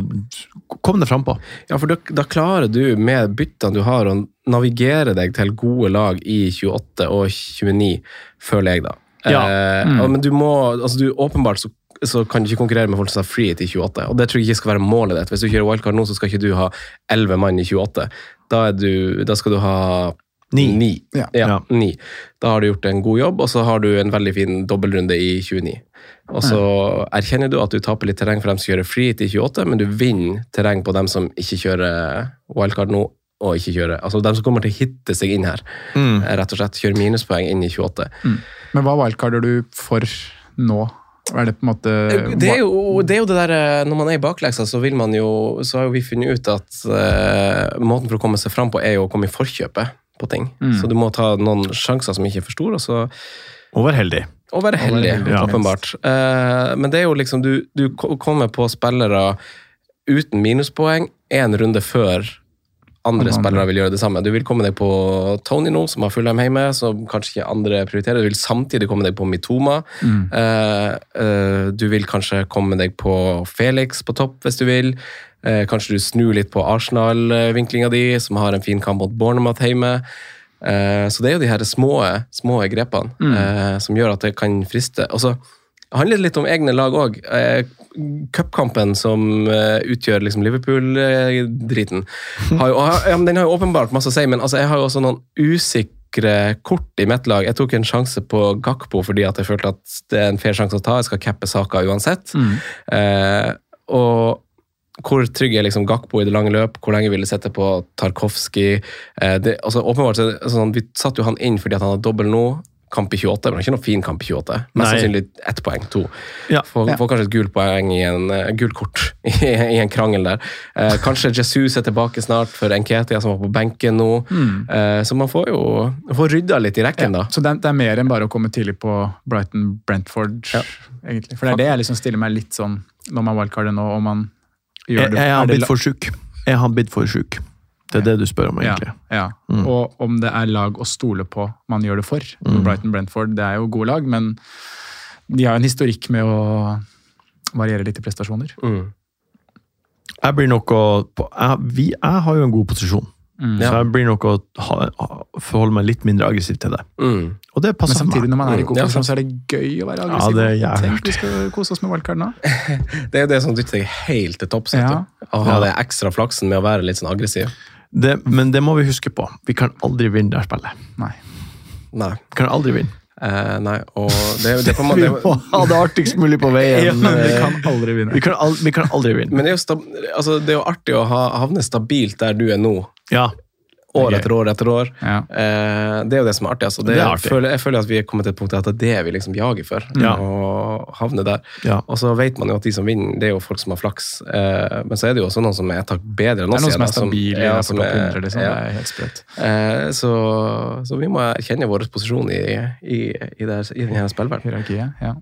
komme deg frampå. Ja, for da, da klarer du med byttene du har, å navigere deg til gode lag i 28 og 29, føler jeg, da. Ja. Eh, og- Men du må altså du Åpenbart så, så kan du ikke konkurrere med folk som har free til 28, og det tror jeg ikke skal være målet ditt. Hvis du kjører wildcard nå, så skal ikke du ha 11 mann i 28. Da, er du, da skal du ha Ni. Ni. Ja. Ja. ni. Da har du gjort en god jobb, og så har du en veldig fin dobbeltrunde i 29. Og så erkjenner du at du taper litt terreng for dem som kjører free til 28, men du vinner terreng på dem som ikke kjører wildcard nå, og ikke kjører Altså dem som kommer til å hitte seg inn her. Mm. Rett og slett kjøre minuspoeng inn i 28. Men hva wildcarder du for nå? Er det på en måte Det er, jo, det er jo det der eh, Når man er i bakleksa, så vil man jo Så har jo vi funnet ut at uh, måten for å komme seg fram på er jo å komme i forkjøpet på ting. Så du må ta noen sjanser som ikke er for store, og så Og være heldig. Og være heldig, ja. åpenbart. Eh, men det er jo liksom Du, du kommer på spillere uten minuspoeng én runde før andre spillere vil gjøre det samme. Du vil komme deg på Tony nå, som har Fulham hjemme, som kanskje ikke andre prioriterer. Du vil samtidig komme deg på Mitoma. Mm. Uh, uh, du vil kanskje komme deg på Felix på topp, hvis du vil. Uh, kanskje du snur litt på Arsenal-vinklinga di, som har en fin kamp mot Bournemouth hjemme. Så det er jo de her små, små grepene eh, som gjør at det kan friste. Og så handler litt om egne lag òg. Eh, Cupkampen som eh, utgjør liksom Liverpool-driten, har jo, ja, den har jo åpenbart masse å si, men altså, jeg har jo også noen usikre kort i mitt lag. Jeg tok en sjanse på Gakpo fordi at jeg følte at det er en fair sjanse å ta. Jeg skal cappe saka uansett. Eh, og hvor trygg er liksom Gakpo i det lange løp? Hvor lenge vil det sette på Tarkovskij? Eh, det- altså, åpenbart, det sånn, Vi satte jo han inn fordi at han har dobbel nå. Kamp i 28, men det er ikke noe fin kamp i 28. Mest sannsynlig ett poeng, to. Ja. Får, Ja. får kanskje et gult poeng i en uh, gult kort i, i en krangel der. Uh, kanskje Jesus er tilbake snart for Nketia, som var på benken nå. Eh, så man får jo får rydda litt i rekken, da. Så det, det er mer enn bare å komme tidlig på Brighton-Brentford, Ja. egentlig. For det er det jeg liksom stiller meg litt sånn når man wildcarder nå, og man gjør Jeg, det jeg har er blitt for sjuk. Jeg har blitt for sjuk. Det er det du spør om, egentlig. Ja, ja. Og om det er lag å stole på man gjør det for. Brighton-Brentford det er jo gode lag, men de har en historikk med å variere litt i prestasjoner. Mm. Jeg blir nok å jeg, vi, jeg har jo en god posisjon. Mm. Så jeg blir nok å ha, forholde meg litt mindre aggressiv til det. Mm. Og det Men meg. Men samtidig, når man er i Mm, god posisjon, så er det gøy å være Ja, aggressiv. det er Tenk, vi skal kose oss med wildcard nå. Det er jo det som dytter deg helt til topps. Ja. Å ha det ekstra flaksen med å være litt sånn aggressiv. Det, men det må vi huske på. Vi kan aldri vinne det spillet. Nei. Nei. Vi kan aldri vinne. Eh, nei, og det, det, på en Vi må ha det artigst mulig på veien. Men vi kan aldri vinne. Vi kan, al vi kan aldri vinne. Men det er, jo altså, det er jo artig å ha, havne stabilt der du er nå. Ja. År etter år etter år. Ja. Eh, det er jo det som er artig. Altså. Det, Det er artig. Føler, jeg føler at vi er kommet til et punkt at det er det vi liksom jager for. Ja. Å havne der. Ja. Og så vet man jo at de som vinner, det er jo folk som har flaks. Eh, men så er det jo også noen som er takk bedre enn Det er oss. noen som er stabile ja, som er- 100, liksom. ja. Det er helt sprøtt. Eh, så, så vi må erkjenne vår posisjon i, i, i, i denne spillverdenen. Hierarkiet, ja.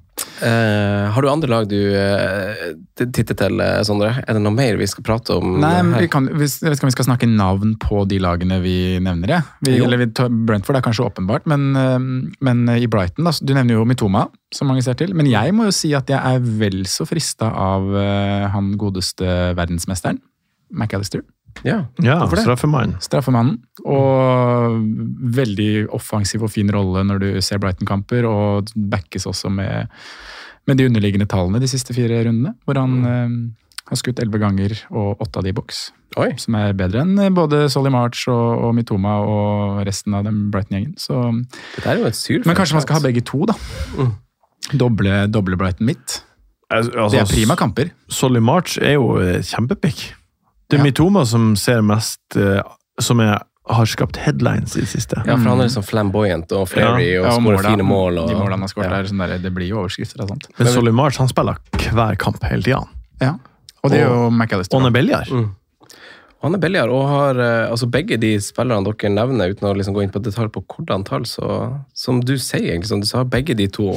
Eh, har du andre lag du uh, titter til, eh, Sondre? Er det noe mer vi skal prate om? Nei, men vi kan, hvis, jeg vet ikke om vi skal snakke navn på de lagene vi nevner. Ja. Vi, eller vi Brentford er kanskje åpenbart, men, uh, men i Brighton da, Du nevner jo Mitoma, som mange ser til. Men jeg må jo si at jeg er vel så frista av eh, han godeste verdensmesteren, McAllister. Ja. ja Hvorfor straffemann. Straffemannen. Og veldig offensiv og fin rolle når du ser Brighton-kamper, og backes også med, med de underliggende tallene de siste fire rundene. Hvor han eh, har skutt elleve ganger og åtte av de i boks. Oi. Som er bedre enn både Solly March og, og Mitoma og resten av den Brighton-gjengen. Dette er jo et syrfelt. Men kanskje man skal ha begge to, da. Mm. Doble, doble Brighton midt. Altså, Det er prima kamper. Solly March er jo eh, kjempepick. Det er Ja. Mitoma som ser mest eh, Som er, har skapt headlines i det siste. Ja, for han er liksom flamboyant og flary og Ja, skårer fine mål. Og, De målene han har skåret ja. sånn der, det blir jo overskrifter og sånt. Men Solly March han spiller hver kamp hele tida. Ja. Og det er jo McAllister. Og han er billigere. Mm. Han er billigere og har eh, altså begge de spillerne dere nevner, uten å liksom gå inn på detalj på hvordan tall, så som du sier, egentlig, du sa, begge de to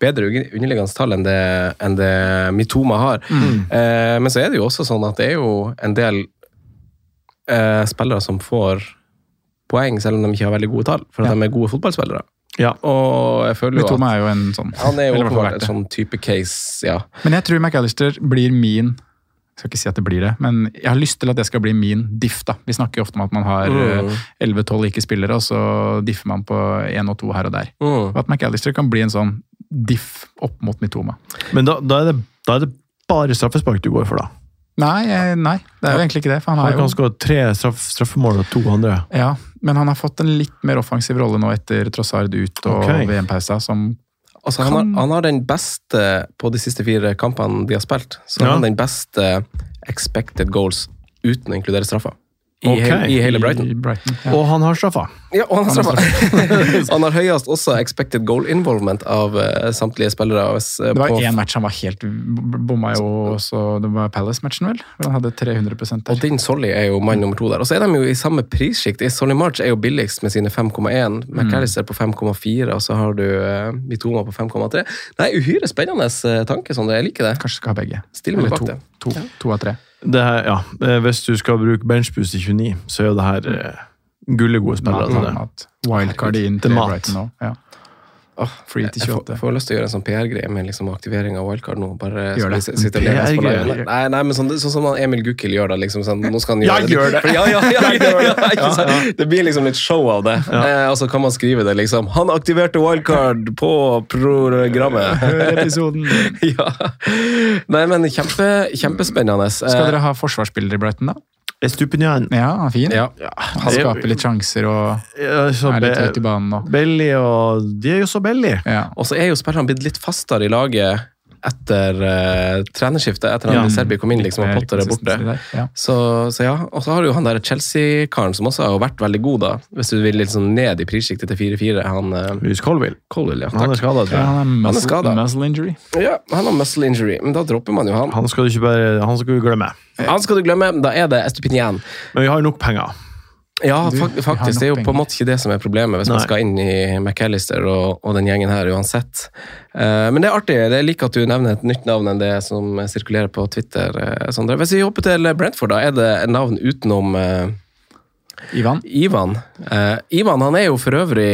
bedre un- underliggende tall enn det, enn det Mitoma har. Eh, men så er det jo også sånn at det er jo en del eh, spillere som får poeng, selv om de ikke har veldig gode tall, for at Ja. de er gode fotballspillere. Ja. Og jeg føler jo Mitoma at er jo en sånn. han er jo åpenbart en sånn type case, ja. Men jeg tror McAllister blir min jeg skal ikke si at det blir det, men jeg har lyst til at det skal bli min diff. da. Vi snakker jo ofte om at man har Mm. eh, 11-12 ikke-spillere, og så differ man på én og to her og der. Mm. Og at McAllister kan bli en sånn diff opp mot Mitoma. Men da, da, er det, da er det bare straffespark du går for, da. Nei, eh, nei, det er jo egentlig ikke det. For han Han har kan jo, skåre tre straff, straffemål og to andre. ja, men han har fått en litt mer offensiv rolle nå etter Trossard ut og okay. VM-pausa, som Altså, han, har, han har den beste på de siste fire kampene de har spilt. Så Ja. han har den beste expected goals uten å inkludere straffa. I, okay. hel, I hele i Brighton. Brighton ja. Og han har straffa. Ja, og han har straffa! han har høyest også expected goal involvement av uh, samtlige spillere. Hvis, uh, Det var på- én match han var helt Bomma jo også Det var Palace-matchen, vel? Han hadde 300 der. Og din Solly er jo mann nummer to der. Og så er de jo i samme prissjikt. Solly March er jo billigst med sine 5,1. McAllister på 5,4, og så har du uh, Mitoma på 5,3. Nei, uhyre spennende eh, tanke, Sondre. Jeg liker det. Kanskje skal ha begge. Stille meg Eller bak to, det. to, to av tre. Det her, ja. eh, Hvis du skal bruke benchboost i 29, så er jo det her uh, gullegode spillere. til det. Mat. Wildcard inn til. Brighton òg. Ja. Free til jeg får, 28. får lyst til å gjøre en sånn PR-greie med liksom aktivering av wildcard nå. Bare Gjør det. sitte og lese på live. Nei, nei, men sånn, sånn som Emil Gukild gjør det. liksom sånn, Nå skal han gjøre gjør det. Ja, ja, ja, ja, ja. Det blir liksom litt show av det. Eh, og så kan man skrive det liksom Han aktiverte wildcard på programmet! Episoden! ja. Nei, men kjempe, kjempespennende. Eh, Skal dere ha forsvarsbilder i Brighton, da? Estupinian Ja, han er fin. Ja. Han skaper litt sjanser og ja, er litt høyt i banen. Og, Belly og De er jo så belly. ja. Og så er jo spillerne blitt litt fastere i laget etter uh, trenerskiftet, etter Ja. at Serbi kom inn liksom, og Potter er borte. Ja. Så, så ja, Og så har du jo han der Chelsea-karen som også har vært veldig god, da. Hvis du vil sånn ned i prissjiktet til 4-4. Han uh, Louis Colville. Colwell, ja. Han er skada, tror Ja, han er Han er muscle, muscle injury. Ja, han har muscle injury, men da dropper man jo han. Han skal du ikke bare Han skal du glemme. Han skal du glemme, da er det Estupinian. Men vi har jo nok penger. Ja, faktisk. Det er jo på en måte ikke det som er problemet hvis man skal inn i McAllister og, og den gjengen her uansett. Uh, men det er artig. Jeg liker at du nevner et nytt navn enn det som sirkulerer på Twitter. eh, Sondre. Hvis vi hopper til Brentford, da, er det et navn utenom uh, Ivan? Ivan. Uh, Ivan han er jo for øvrig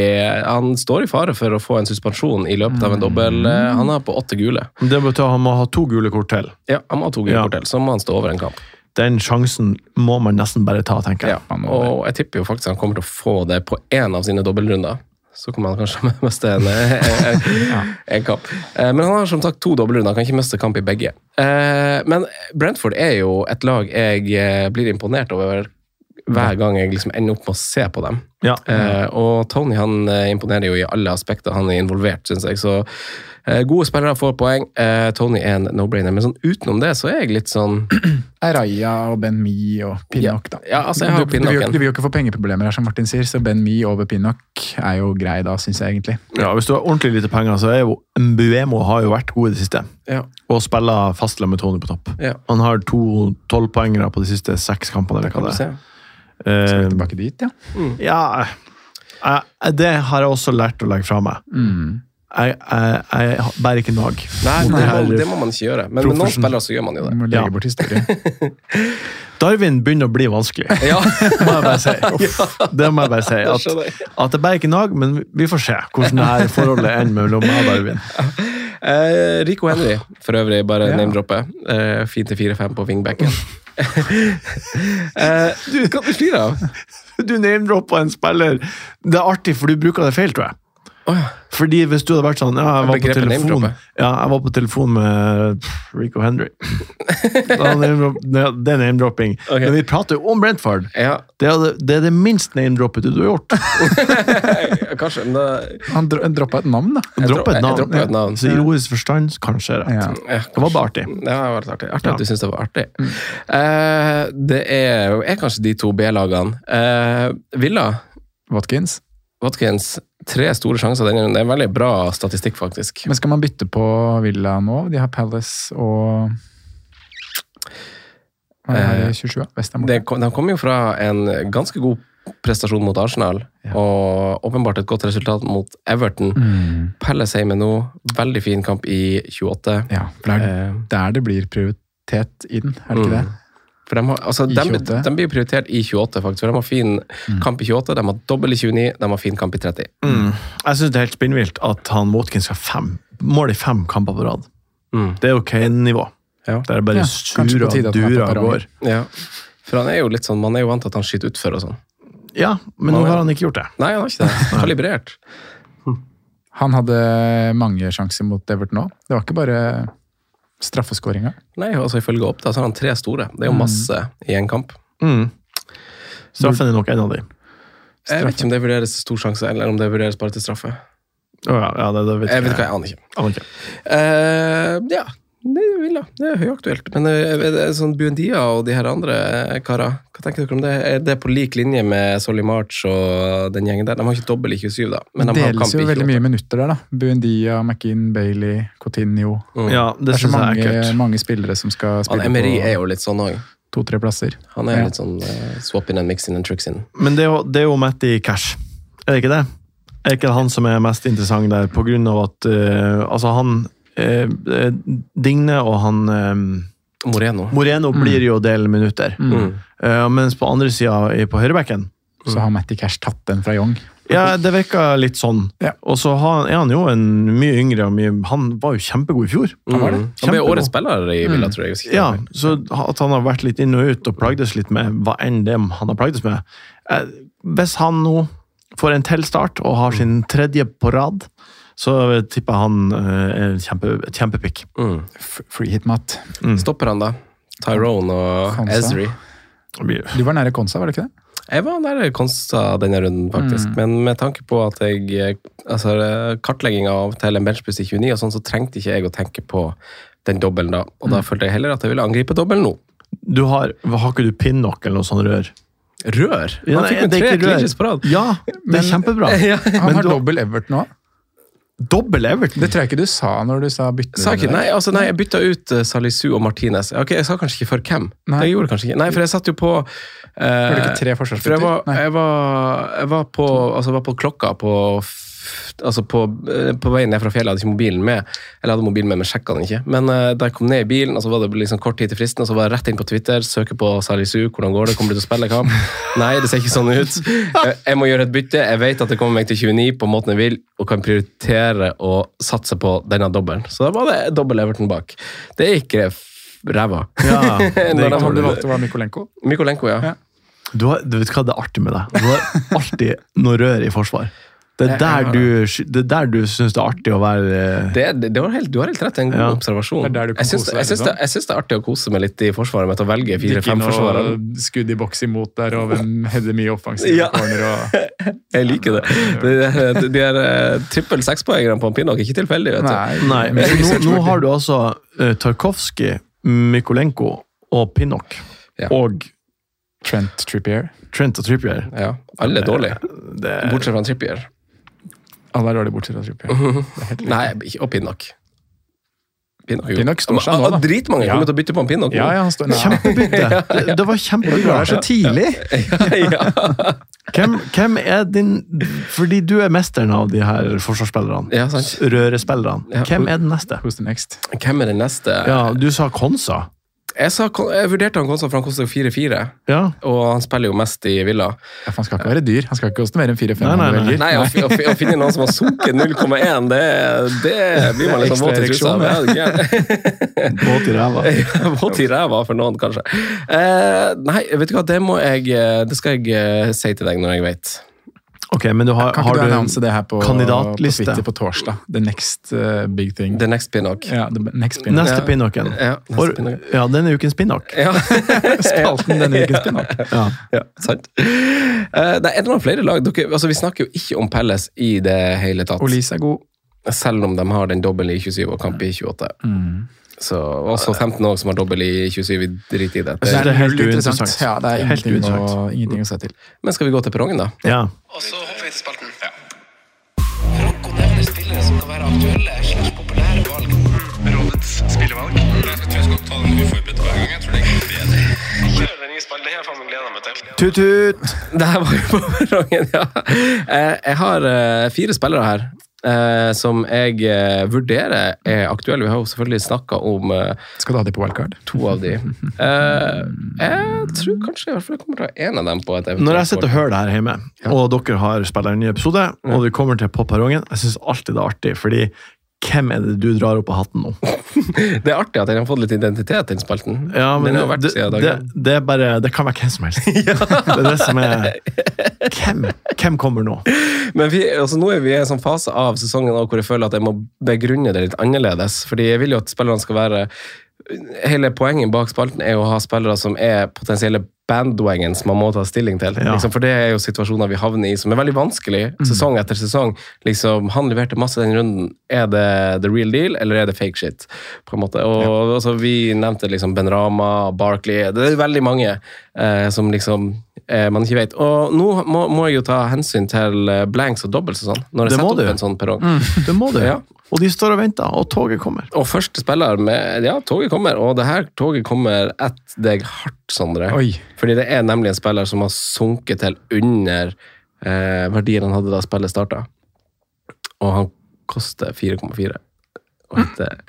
Han står i fare for å få en suspensjon i løpet av en dobbel. eh, han er på åtte gule. Det betyr at han må ha to gule kort til. Ja, Han må ha to gule Ja. kort til, så må han stå over en kamp. Den sjansen må man nesten bare ta, tenker jeg. Ja, og jeg tipper jo faktisk han kommer til å få det på én av sine dobbeltrunder. Så kommer han kanskje å miste en, en, en kamp. Eh, Men han har som sagt to dobbeltrunder, kan ikke miste kamp i begge. Eh, Men Brentford er jo et lag jeg eh, blir imponert over hver gang jeg liksom ender opp med å se på dem. Ja. Eh, og Tony han eh, imponerer jo i alle aspekter han er involvert, syns jeg. Så eh, gode spillere får poeng. Eh, Tony er en no-brainer. Men sånn utenom det så er jeg litt sånn Raya og Ben Mi og Pinnock, da. Ja, altså, jeg har du, du, du vil jo ikke få pengeproblemer her, som Martin sier, så Ben Mi over Pinnock er jo grei da, syns jeg egentlig. Ja, Hvis du har ordentlig lite penger, så er jo Mbuemo har jo vært god i det siste. Ja. Og spiller fastlig med Tony på topp. Ja. Han har to tolvpoengere på de siste seks kampene. eller hva det er. Skal vi Eh, tilbake dit, ja? ja, det har jeg også lært å legge fra meg. Mm. Jeg, jeg, jeg bærer ikke nag. Nei, det, må, her det må man ikke gjøre. Men med noen spillere så gjør man jo det. Man legge bort historie. Darwin begynner å bli vanskelig. Ja, Det må jeg bare si. Det må jeg bare si. At, jeg. at det bærer ikke nag, men vi får se hvordan det her forholdet ender mellom meg og Darwin. Eh, Rico Henry, for øvrig, bare Ja. name-droppe. Eh, fint til 4-5 på wingbacken. eh, du, hva du flirer av? Du name-droppa en spiller. Det er artig, for du bruker det feil, tror jeg. Å ja. Fordi hvis du hadde vært sånn ja, jeg, var på telefon, ja, jeg var på telefon med Rico Henry. Det er name-dropping. Okay. Men vi prater jo om Brentford. ja. Det er det, det, er det minst name-droppete du har gjort. Kanskje, men det... Han dro, droppa et navn, da. Jeg Droppe et dro- jeg navn. et navn. Så i ironisk forstand, kanskje rett. Ja. ja, Det var bare artig. Ja, det var artig. Artig Ja. at du syns det var artig. Eh, det er, er kanskje de to B-lagene. Uh, Villa, Watkins. Watkins, tre store sjanser. denne runden. Det er en veldig bra statistikk, faktisk. Men skal man bytte på Villa nå? De har Palace og det, 27? ja? Westham. Det, de kom jo fra en ganske god prestasjon mot Arsenal, Ja. og åpenbart et godt resultat mot Everton. Mm. Palace hjemme nå, veldig fin kamp i 28. Ja, for det er Eh, der det blir prioritet i den, er det ikke Mm. det? For de, har, altså, de, de blir prioritert i 28, faktisk. For de har fin Mm. kamp i 28, de har dobbel i 29, de har fin kamp i 30. Mm. Jeg syns det er helt spinnvilt at han Watkins skal fem mål i fem kamper på rad. Mm. Det er jo Kane-nivå. Ja. Der det bare Ja, surer og av er durer og går. Ja. For han er jo litt sånn, man er jo vant til at han skyter utfor og sånn. Ja, men nå har han ikke gjort det. Nei, han har ikke det. Kalibrert. Han hadde mange sjanser mot Everton òg. Det var ikke bare straffeskåringa. Nei, altså ifølge Oppda så har han tre store. Det er jo masse i en kamp. Mm. Straffen er nok en av de. Jeg vet ikke om det vurderes stor sjanse, eller om det vurderes bare til straffe. Oh, ja, ja, det, det vet Jeg jeg vet ikke jeg aner ikke. Aner ikke. Uh, ja, det er jeg. Det er høyaktuelt. Men eh, er sånn Buendia og de her andre karer, hva tenker dere om det? Er det på lik linje med Solly March og den gjengen der? De har ikke dobbel i 27, da. Men de Deles jo veldig 28. mye minutter der, da. Buendia, McInn, Bailey, Coutinho. Mm. Ja, det, Det er så mange, er mange, spillere som skal Han spille Emery på er jo litt sånn òg. to-tre plasser. Han er Ja. litt sånn uh, swap in and mix in and tricks in. Men det er, jo, det er jo Matty Cash. Er det ikke det? Er ikke det han som er mest interessant der, på grunn av at uh, Altså, han eh, eh, Digne og han eh, Moreno. Moreno blir jo del minutter. Mm. Uh, mens på andre sida, på høyrebekken Så har Matty Cash tatt den fra Young. Ja, det virka litt sånn. Ja. Og så har, er han jo en mye yngre og mye Han var jo kjempegod i fjor. Mm. Han ble årets spiller i Villa, tror jeg. Ja, så at han har vært litt inn og ut og plagdes litt med hva enn det han har plagdes med. Eh, Hvis han nå får en til start og har sin tredje på rad, så tipper han eh, er kjempe, et kjempepick. Mm. Free hit, Matt. Stopper han, da? Tyrone og Konsa. Ezri. Du var nære Konsa, var det ikke det? Jeg var nær Konsta denne runden, faktisk. Mm. Men med tanke på at jeg altså, kartlegginga til en benchboost i 29, og sånn, så trengte ikke jeg å tenke på den dobbelen da. Og Mm. da følte jeg heller at jeg ville angripe dobbelen nå. Du har, har ikke du pinnock eller noe sånt rør? Rør! Ja, Han nei, fikk med det tre clinches på rad. Ja, det Men- er kjempebra. Ja, Han har dobbel Everton òg. Dobbel Everton! Det tror jeg ikke du sa når du sa bytte. Sa ikke, nei, altså, nei, jeg bytta ut uh, Salisu og Martinez. Ok, jeg sa kanskje ikke for hvem. Nei. Jeg gjorde kanskje ikke. Nei, for jeg satt jo på uh, Var det ikke tre For jeg var, jeg var, jeg var, på, altså jeg var på klokka på Altså på, eh, på vei ned fra fjellet hadde jeg ikke mobilen med. Eller jeg hadde mobilen med, men sjekka den ikke. Men uh, da jeg kom ned i bilen, og så var det liksom kort tid til fristen, og så var jeg rett inn på Twitter, søke på Salisu, hvordan går det, kommer du til å spille kamp? Nei, det ser ikke sånn ut. Jeg, Jeg må gjøre et bytte. Jeg vet at det kommer meg til 29 på måten jeg vil, og kan prioritere å satse på denne dobbelen. Så da var det dobbel Everton bak. Det gikk ræva. Ja, det gikk dårlig. du valgte å være Mykolenko? Mykolenko, ja. Ja. Du, har, du vet hva det er artig med deg? Du har alltid noe rør i forsvar. Det er der du, det er der du syns det er artig å være Det, det, det var helt, du har helt rett, en god Ja. observasjon. Er jeg syns kose det, jeg syns det, liksom. jeg syns det er artig å kose meg litt i forsvaret med å velge Ikke fire-fem forsvarere. noe skudd i boks imot der, og hvem header mye offensiv Ja. corner og Jeg liker det. De, de, er eh, trippel sekspoengerne på en Pinnock, ikke tilfeldig. vet du. Nei, Nei, nå, nå har du altså uh, Tarkovskij, Mykolenko og Pinnock. Ja. Og Trent Trippier. Trent og Trippier. Ja, alle er dårlige, bortsett fra Trippier. Alle er dårlige bortsett fra Trippier. Det er riktig. Nei, ikke- og Pinnock. Pinnock, Pinnock står seg nå, da. Dritmange Ja. kommer til å bytte på en Pinnock. Ja, ja, han står Kjempebytte! Det, det var kjempebra. er så tidlig! Hvem, hvem er din Fordi du er mesteren av de her forsvarsspillerne. ja. Rørespillerne. Hvem er den neste? Who's the next? Hvem er den neste? Ja, du sa Konsa. Jeg, sa, jeg vurderte han Konstant, for han koster jo 4-4, Ja. og han spiller jo mest i Villa. Ja, for han skal ikke være dyr. Han skal ikke koste mer enn 4-5. Nei, nei, nei. Nei, å, å, å finne noen som har sunket 0,1, det, det blir man liksom våt i trusa av. Våt i ræva. Våt i ræva for noen, kanskje. Eh, nei, vet du hva, det må jeg eh, Det skal jeg eh, si til deg når jeg vet. Ok, men du har, Kan har ikke du du annonse det her på, på kandidatliste? Twitter på torsdag? The next uh, big thing. The next Pinnock. Ja, the next pin. Neste Ja. Pinnocken. Ja, neste Pinnock. Ja, denne ukens Pinnock. Ja. Spalten denne ukens pinnock. Ja. ja, sant. Uh, det er noen flere lag. Dere, altså, vi snakker jo ikke om Pelles i det hele tatt. Olise er god. Selv om de har den dobbel i 27 og kamp i 28. Så, også 15 år som har dobbel i 27, vi driter i det. Jeg det er helt uinteressant. Ja, det er Helt ingenting, å, ingenting å se til. Men skal vi gå til perrongen, da? ja. Og så hopper vi til spalten. Franco nevner spillere som kan være aktuelle slags populære valg. Rådets spillevalg. Jeg tror jeg skal ta den uforberedt hver gang. Jeg tror det er bedre. Kjør den nye spalten. Det her faen meg gleder meg til. Tut-tut! Det her var jo på perrongen, ja. Eh, Jeg har eh, fire spillere her. Eh, som jeg eh, vurderer er aktuelle. Vi har jo selvfølgelig snakka om eh, Skal du ha de på wildcard? to av de. Eh, jeg tror kanskje i hvert fall jeg kommer til å ha én av dem på et eventuelt Når jeg sitter og hører det her hjemme, og dere har spilt en ny episode, og vi kommer til på perrongen, jeg syns alltid det er artig, fordi hvem er det du drar opp av hatten nå? Det er artig at den har fått litt identitet, den spalten. Ja, men den har vært det, siden det, dagen. det er bare Det kan være hvem som helst. Det er det som er Hvem, hvem kommer nå? Men vi, altså nå er vi i en sånn fase av sesongen hvor jeg føler at jeg må begrunne det litt annerledes. Fordi jeg vil jo at spillerne skal være Hele poenget bak spalten er å ha spillere som er potensielle bandwagons man må ta stilling til. Ja. Liksom, for det er jo situasjoner vi havner i som er veldig vanskelig sesong etter sesong. Liksom, Han leverte masse den runden. Er det the real deal, eller er det fake shit? På en måte. Og altså, Vi nevnte liksom Ben Rama, Barkley Det er veldig mange eh, som liksom man ikke vet. Og nå må, må jeg jo ta hensyn til eh, blanks og dobbelts og sånn, når jeg Det setter setter du. opp en sånn perrong. Det må du. Ja. Og de står og venter, og toget kommer. Og første spiller med Ja, toget kommer, og det her toget kommer etter deg hardt, Sondre. Oi. Fordi det er nemlig en spiller som har sunket til under eh, verdien han hadde da spillet starta. Og han koster 4,4. Og heter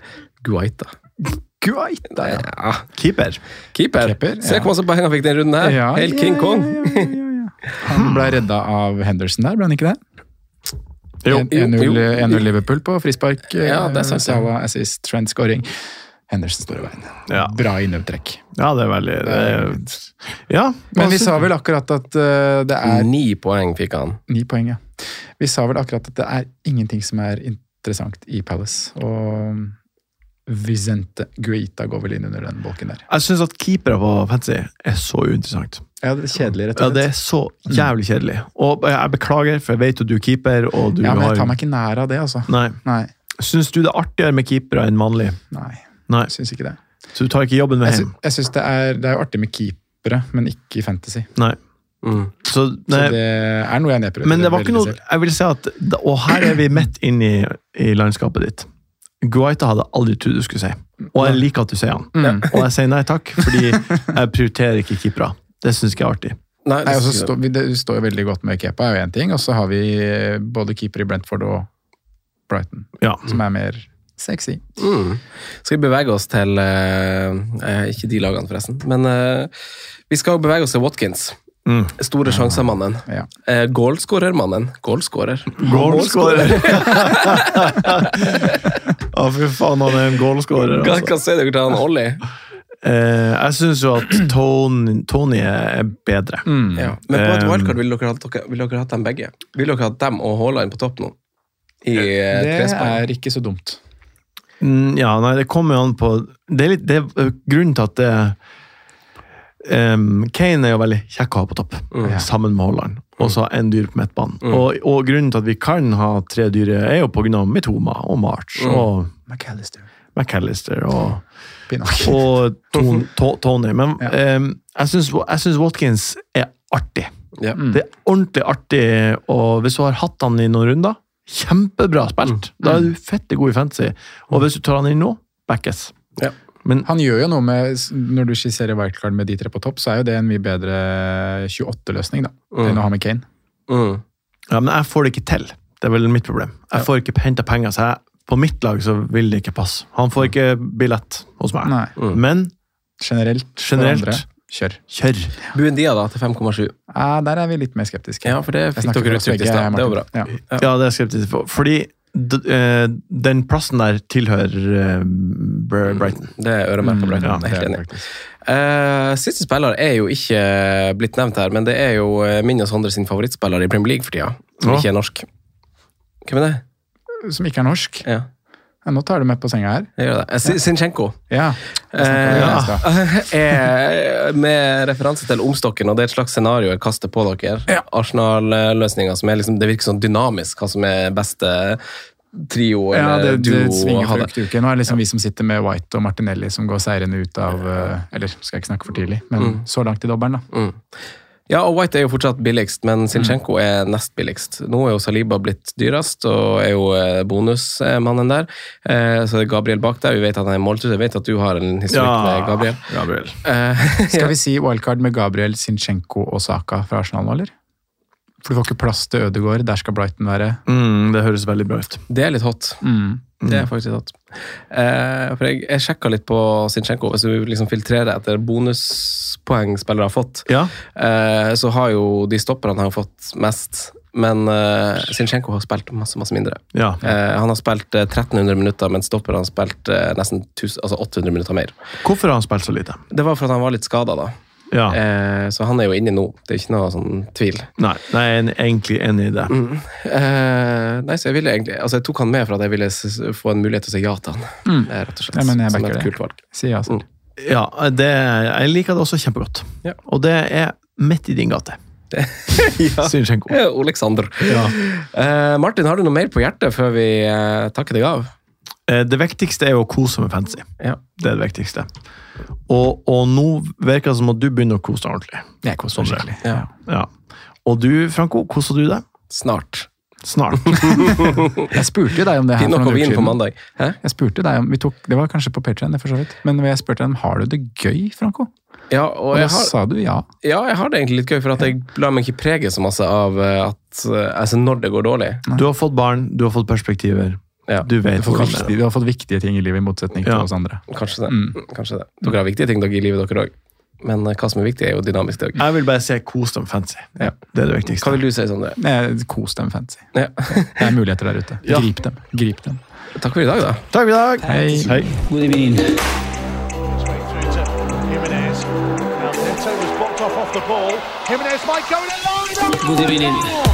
Guaita. Guaita, ja. Ja, Keeper. keeper. Keeper, Se hvor masse poeng han fikk den runden her. Ja, Helt King Kong. Han ble redda av Henderson der, ble han ikke det? Jo. 1-0 Liverpool på frispark. Ja, det er sant, ja. Assist, Trent scoring. Henderson står i veien. Ja. Bra innøvtrekk. Ja, det er veldig det er, Ja. Men vi sa vel akkurat at uh, det er Ni poeng fikk han. Ni poeng, ja. Vi sa vel akkurat at det er ingenting som er interessant i Palace. Og Vicente Guita går vel inn under den bolken der. Jeg syns at keepere på fantasy er så uinteressant. Ja, det er kjedelig, rett og slett. Ja, Det er så jævlig kjedelig. Og jeg beklager, for jeg vet jo du er keeper, og du Ja, men jeg tar meg ikke nær av det, altså. Nei. Nei. Syns du det er artigere med keepere enn vanlig? Nei, Nei. jeg syns ikke det. Så du tar ikke jobben med hjem? sy jeg synes det, er, det er artig med keepere, men ikke i fantasy. Nei. Mm. Så, Så det er noe jeg nedprøver. Men det var ikke noe. Jeg vil si at Og her er vi midt inn i, i landskapet ditt. Guaita hadde aldri trodd du skulle si. Og jeg liker at du sier han. Mm. Og jeg sier nei takk, fordi jeg prioriterer ikke keepere. Det syns jeg er artig. Nei, Nei, altså, stå, vi- det står jo veldig godt med Kepa, er jo én ting. Og så har vi eh, både keeper i Brentford og Brighton, Ja. som er mer sexy. Mm. Skal vi bevege oss til eh, eh, Ikke de lagene, forresten. Men eh, vi skal bevege oss til Watkins. Mm. Store sjansemannen. Ja. Eh, Goalscorer, mannen. Goalscorer! Å, fy faen, han er en goalscorer. Hva, Altså. hva sier dere til han Ollie? Eh, jeg syns jo at Tony, Tony er bedre. Mm. Ja. Men på et Um, wildcard ville dere, dere, vil dere hatt dem begge? Ville dere hatt dem og Haaland på topp nå? I eh, Det er ikke så dumt. Mm, Ja, nei, det kommer jo an på Det er litt det er grunnen til at det um, Kane er jo veldig kjekk å ha på topp, Mm. sammen med Haaland. Og så en dyr på midtbanen. Mm. Og, og grunnen til at vi kan ha tre dyre, er jo pga. Mitoma og March Mm. og McAllister. McAllister og, og Ton, To- Tony. Men Ja. um, jeg syns Watkins er artig. Ja. Mm. Det er ordentlig artig, og hvis du har hatt han i noen runder, kjempebra spilt. Da er du fette god i fantasy. Og hvis du tar han inn nå, backes. Ja. Men Han gjør jo noe med Når du skisserer wildcard med de tre på topp, så er jo det en mye bedre 28-løsning da, uh, enn å ha med Kane. Uh. Ja, men jeg får det ikke til. Det er vel mitt problem. Jeg får ikke henta penger, så jeg, på mitt lag så vil det ikke passe. Han får ikke billett hos meg. Nei. Mm. Men Generelt. for Generelt. andre, Kjør. kjør. Buendia da, til 5,7. Ja, der er vi litt mer skeptiske. Ja, for det fikk dere ut skeptisk stad. Det var bra. Ja. Ja, det er skeptisk for. Fordi den plassen der tilhører eh, Brighton. Det er øremerka Brighton. ja, jeg er Det helt enig. Eh, siste spiller er jo ikke blitt nevnt her, men det er jo eh, min og Sondre sin favorittspiller i Premier League for tida, som Ja. ikke er norsk. Hvem er det? Som ikke er norsk. Ja, Ja, nå tar du med på senga her. jeg gjør det. Eh, Sinchenko. Ja. Stad. er med referanse til omstokken, og det er et slags scenario jeg kaster på dere. Ja. Arsenal-løsninga som er liksom, det virker sånn dynamisk, hva som er beste trio eller ja, det duo Det svinger fra det. uke til uke. Nå er det liksom vi som sitter med White og Martinelli som går seirende ut av eh, Eller skal jeg ikke snakke for tidlig, men Mm. så langt i dobbelen, da. Mm. Ja, og White er jo fortsatt billigst, Mm. men Sinchenko er nest billigst. Nå er jo Saliba blitt dyrest, og er jo eh, bonusmannen der. Eh, Så er Gabriel bak der. Vi vet at han er måltid, Jeg vet at du har en historikk med Gabriel. Gabriel. Eh, Skal vi si wildcard med Gabriel, Zinchenko og Saka fra Arsenal nå, eller? For du får ikke plass til Ødegaard, der skal Brighton være. Mm, det høres veldig bra ut. Det er litt hot. Mm. Det er faktisk sant. Eh, for jeg, jeg sjekka litt på Sinchenko. Hvis du liksom filtrerer etter bonuspoeng spillere har fått, Ja, eh, så har jo de stopperne har fått mest. Men eh, Sinchenko har spilt masse, masse mindre. ja. Eh, han har spilt eh, 1300 minutter, mens stopperne har spilt eh, nesten 1000, altså 800 minutter mer. Hvorfor har han spilt så lite? Det var for at han var litt skada, da. Ja. Eh, så han er jo inne nå. Det er ikke noe sånn tvil. Nei, nei, jeg er egentlig enig i det. Mm. Eh, nei, så jeg ville egentlig Altså, jeg tok han med for at jeg ville få en mulighet til å si ja til han. Mm. Eh, rett og slett. Ja, men jeg Som et det. kult valg. Si ja, mm. Ja, det, jeg liker det også kjempegodt. Ja. Og det er midt i din gate. ja. Sinchenko. Eh, Alexander. Ja. Eh, Martin, har du noe mer på hjertet før vi eh, takker deg av? Eh, Det viktigste er jo å kose med fancy. Ja. Det er det viktigste. Og, og nå virker det som at du begynner å kose deg ordentlig. Jeg koser meg skikkelig. Ja. Ja. Og du, Franco, koser du deg? Snart. Snart. Jeg spurte jo deg om det her for noen uker vin på mandag. Hæ? Jeg spurte deg om, vi tok, Det var kanskje på vidt. Men jeg spurte deg om har du det gøy, Franco? Ja, Og og da har, sa du ja. ja, jeg har det egentlig litt gøy, for at jeg lar meg ikke prege så masse av eh, at Altså når det går dårlig. Du har fått barn, du har fått perspektiver. Ja, Du vet Du har, fått viktige, er. du har fått viktige ting i livet, i motsetning til Ja. oss andre. kanskje det. Mm. Kanskje det. Dere har viktige ting dere i livet, dere òg. Men eh, hva som er viktig, er jo dynamisk. Det. Jeg vil bare si kos dem fancy. Ja. Det er det viktigste. Hva vil du si, Sondre? Kos dem fancy. Ja. Det er muligheter der ute. Ja. Grip dem. Grip dem. Takk for i dag, da. Takk for i dag. Hei. Hei. God evening. Good through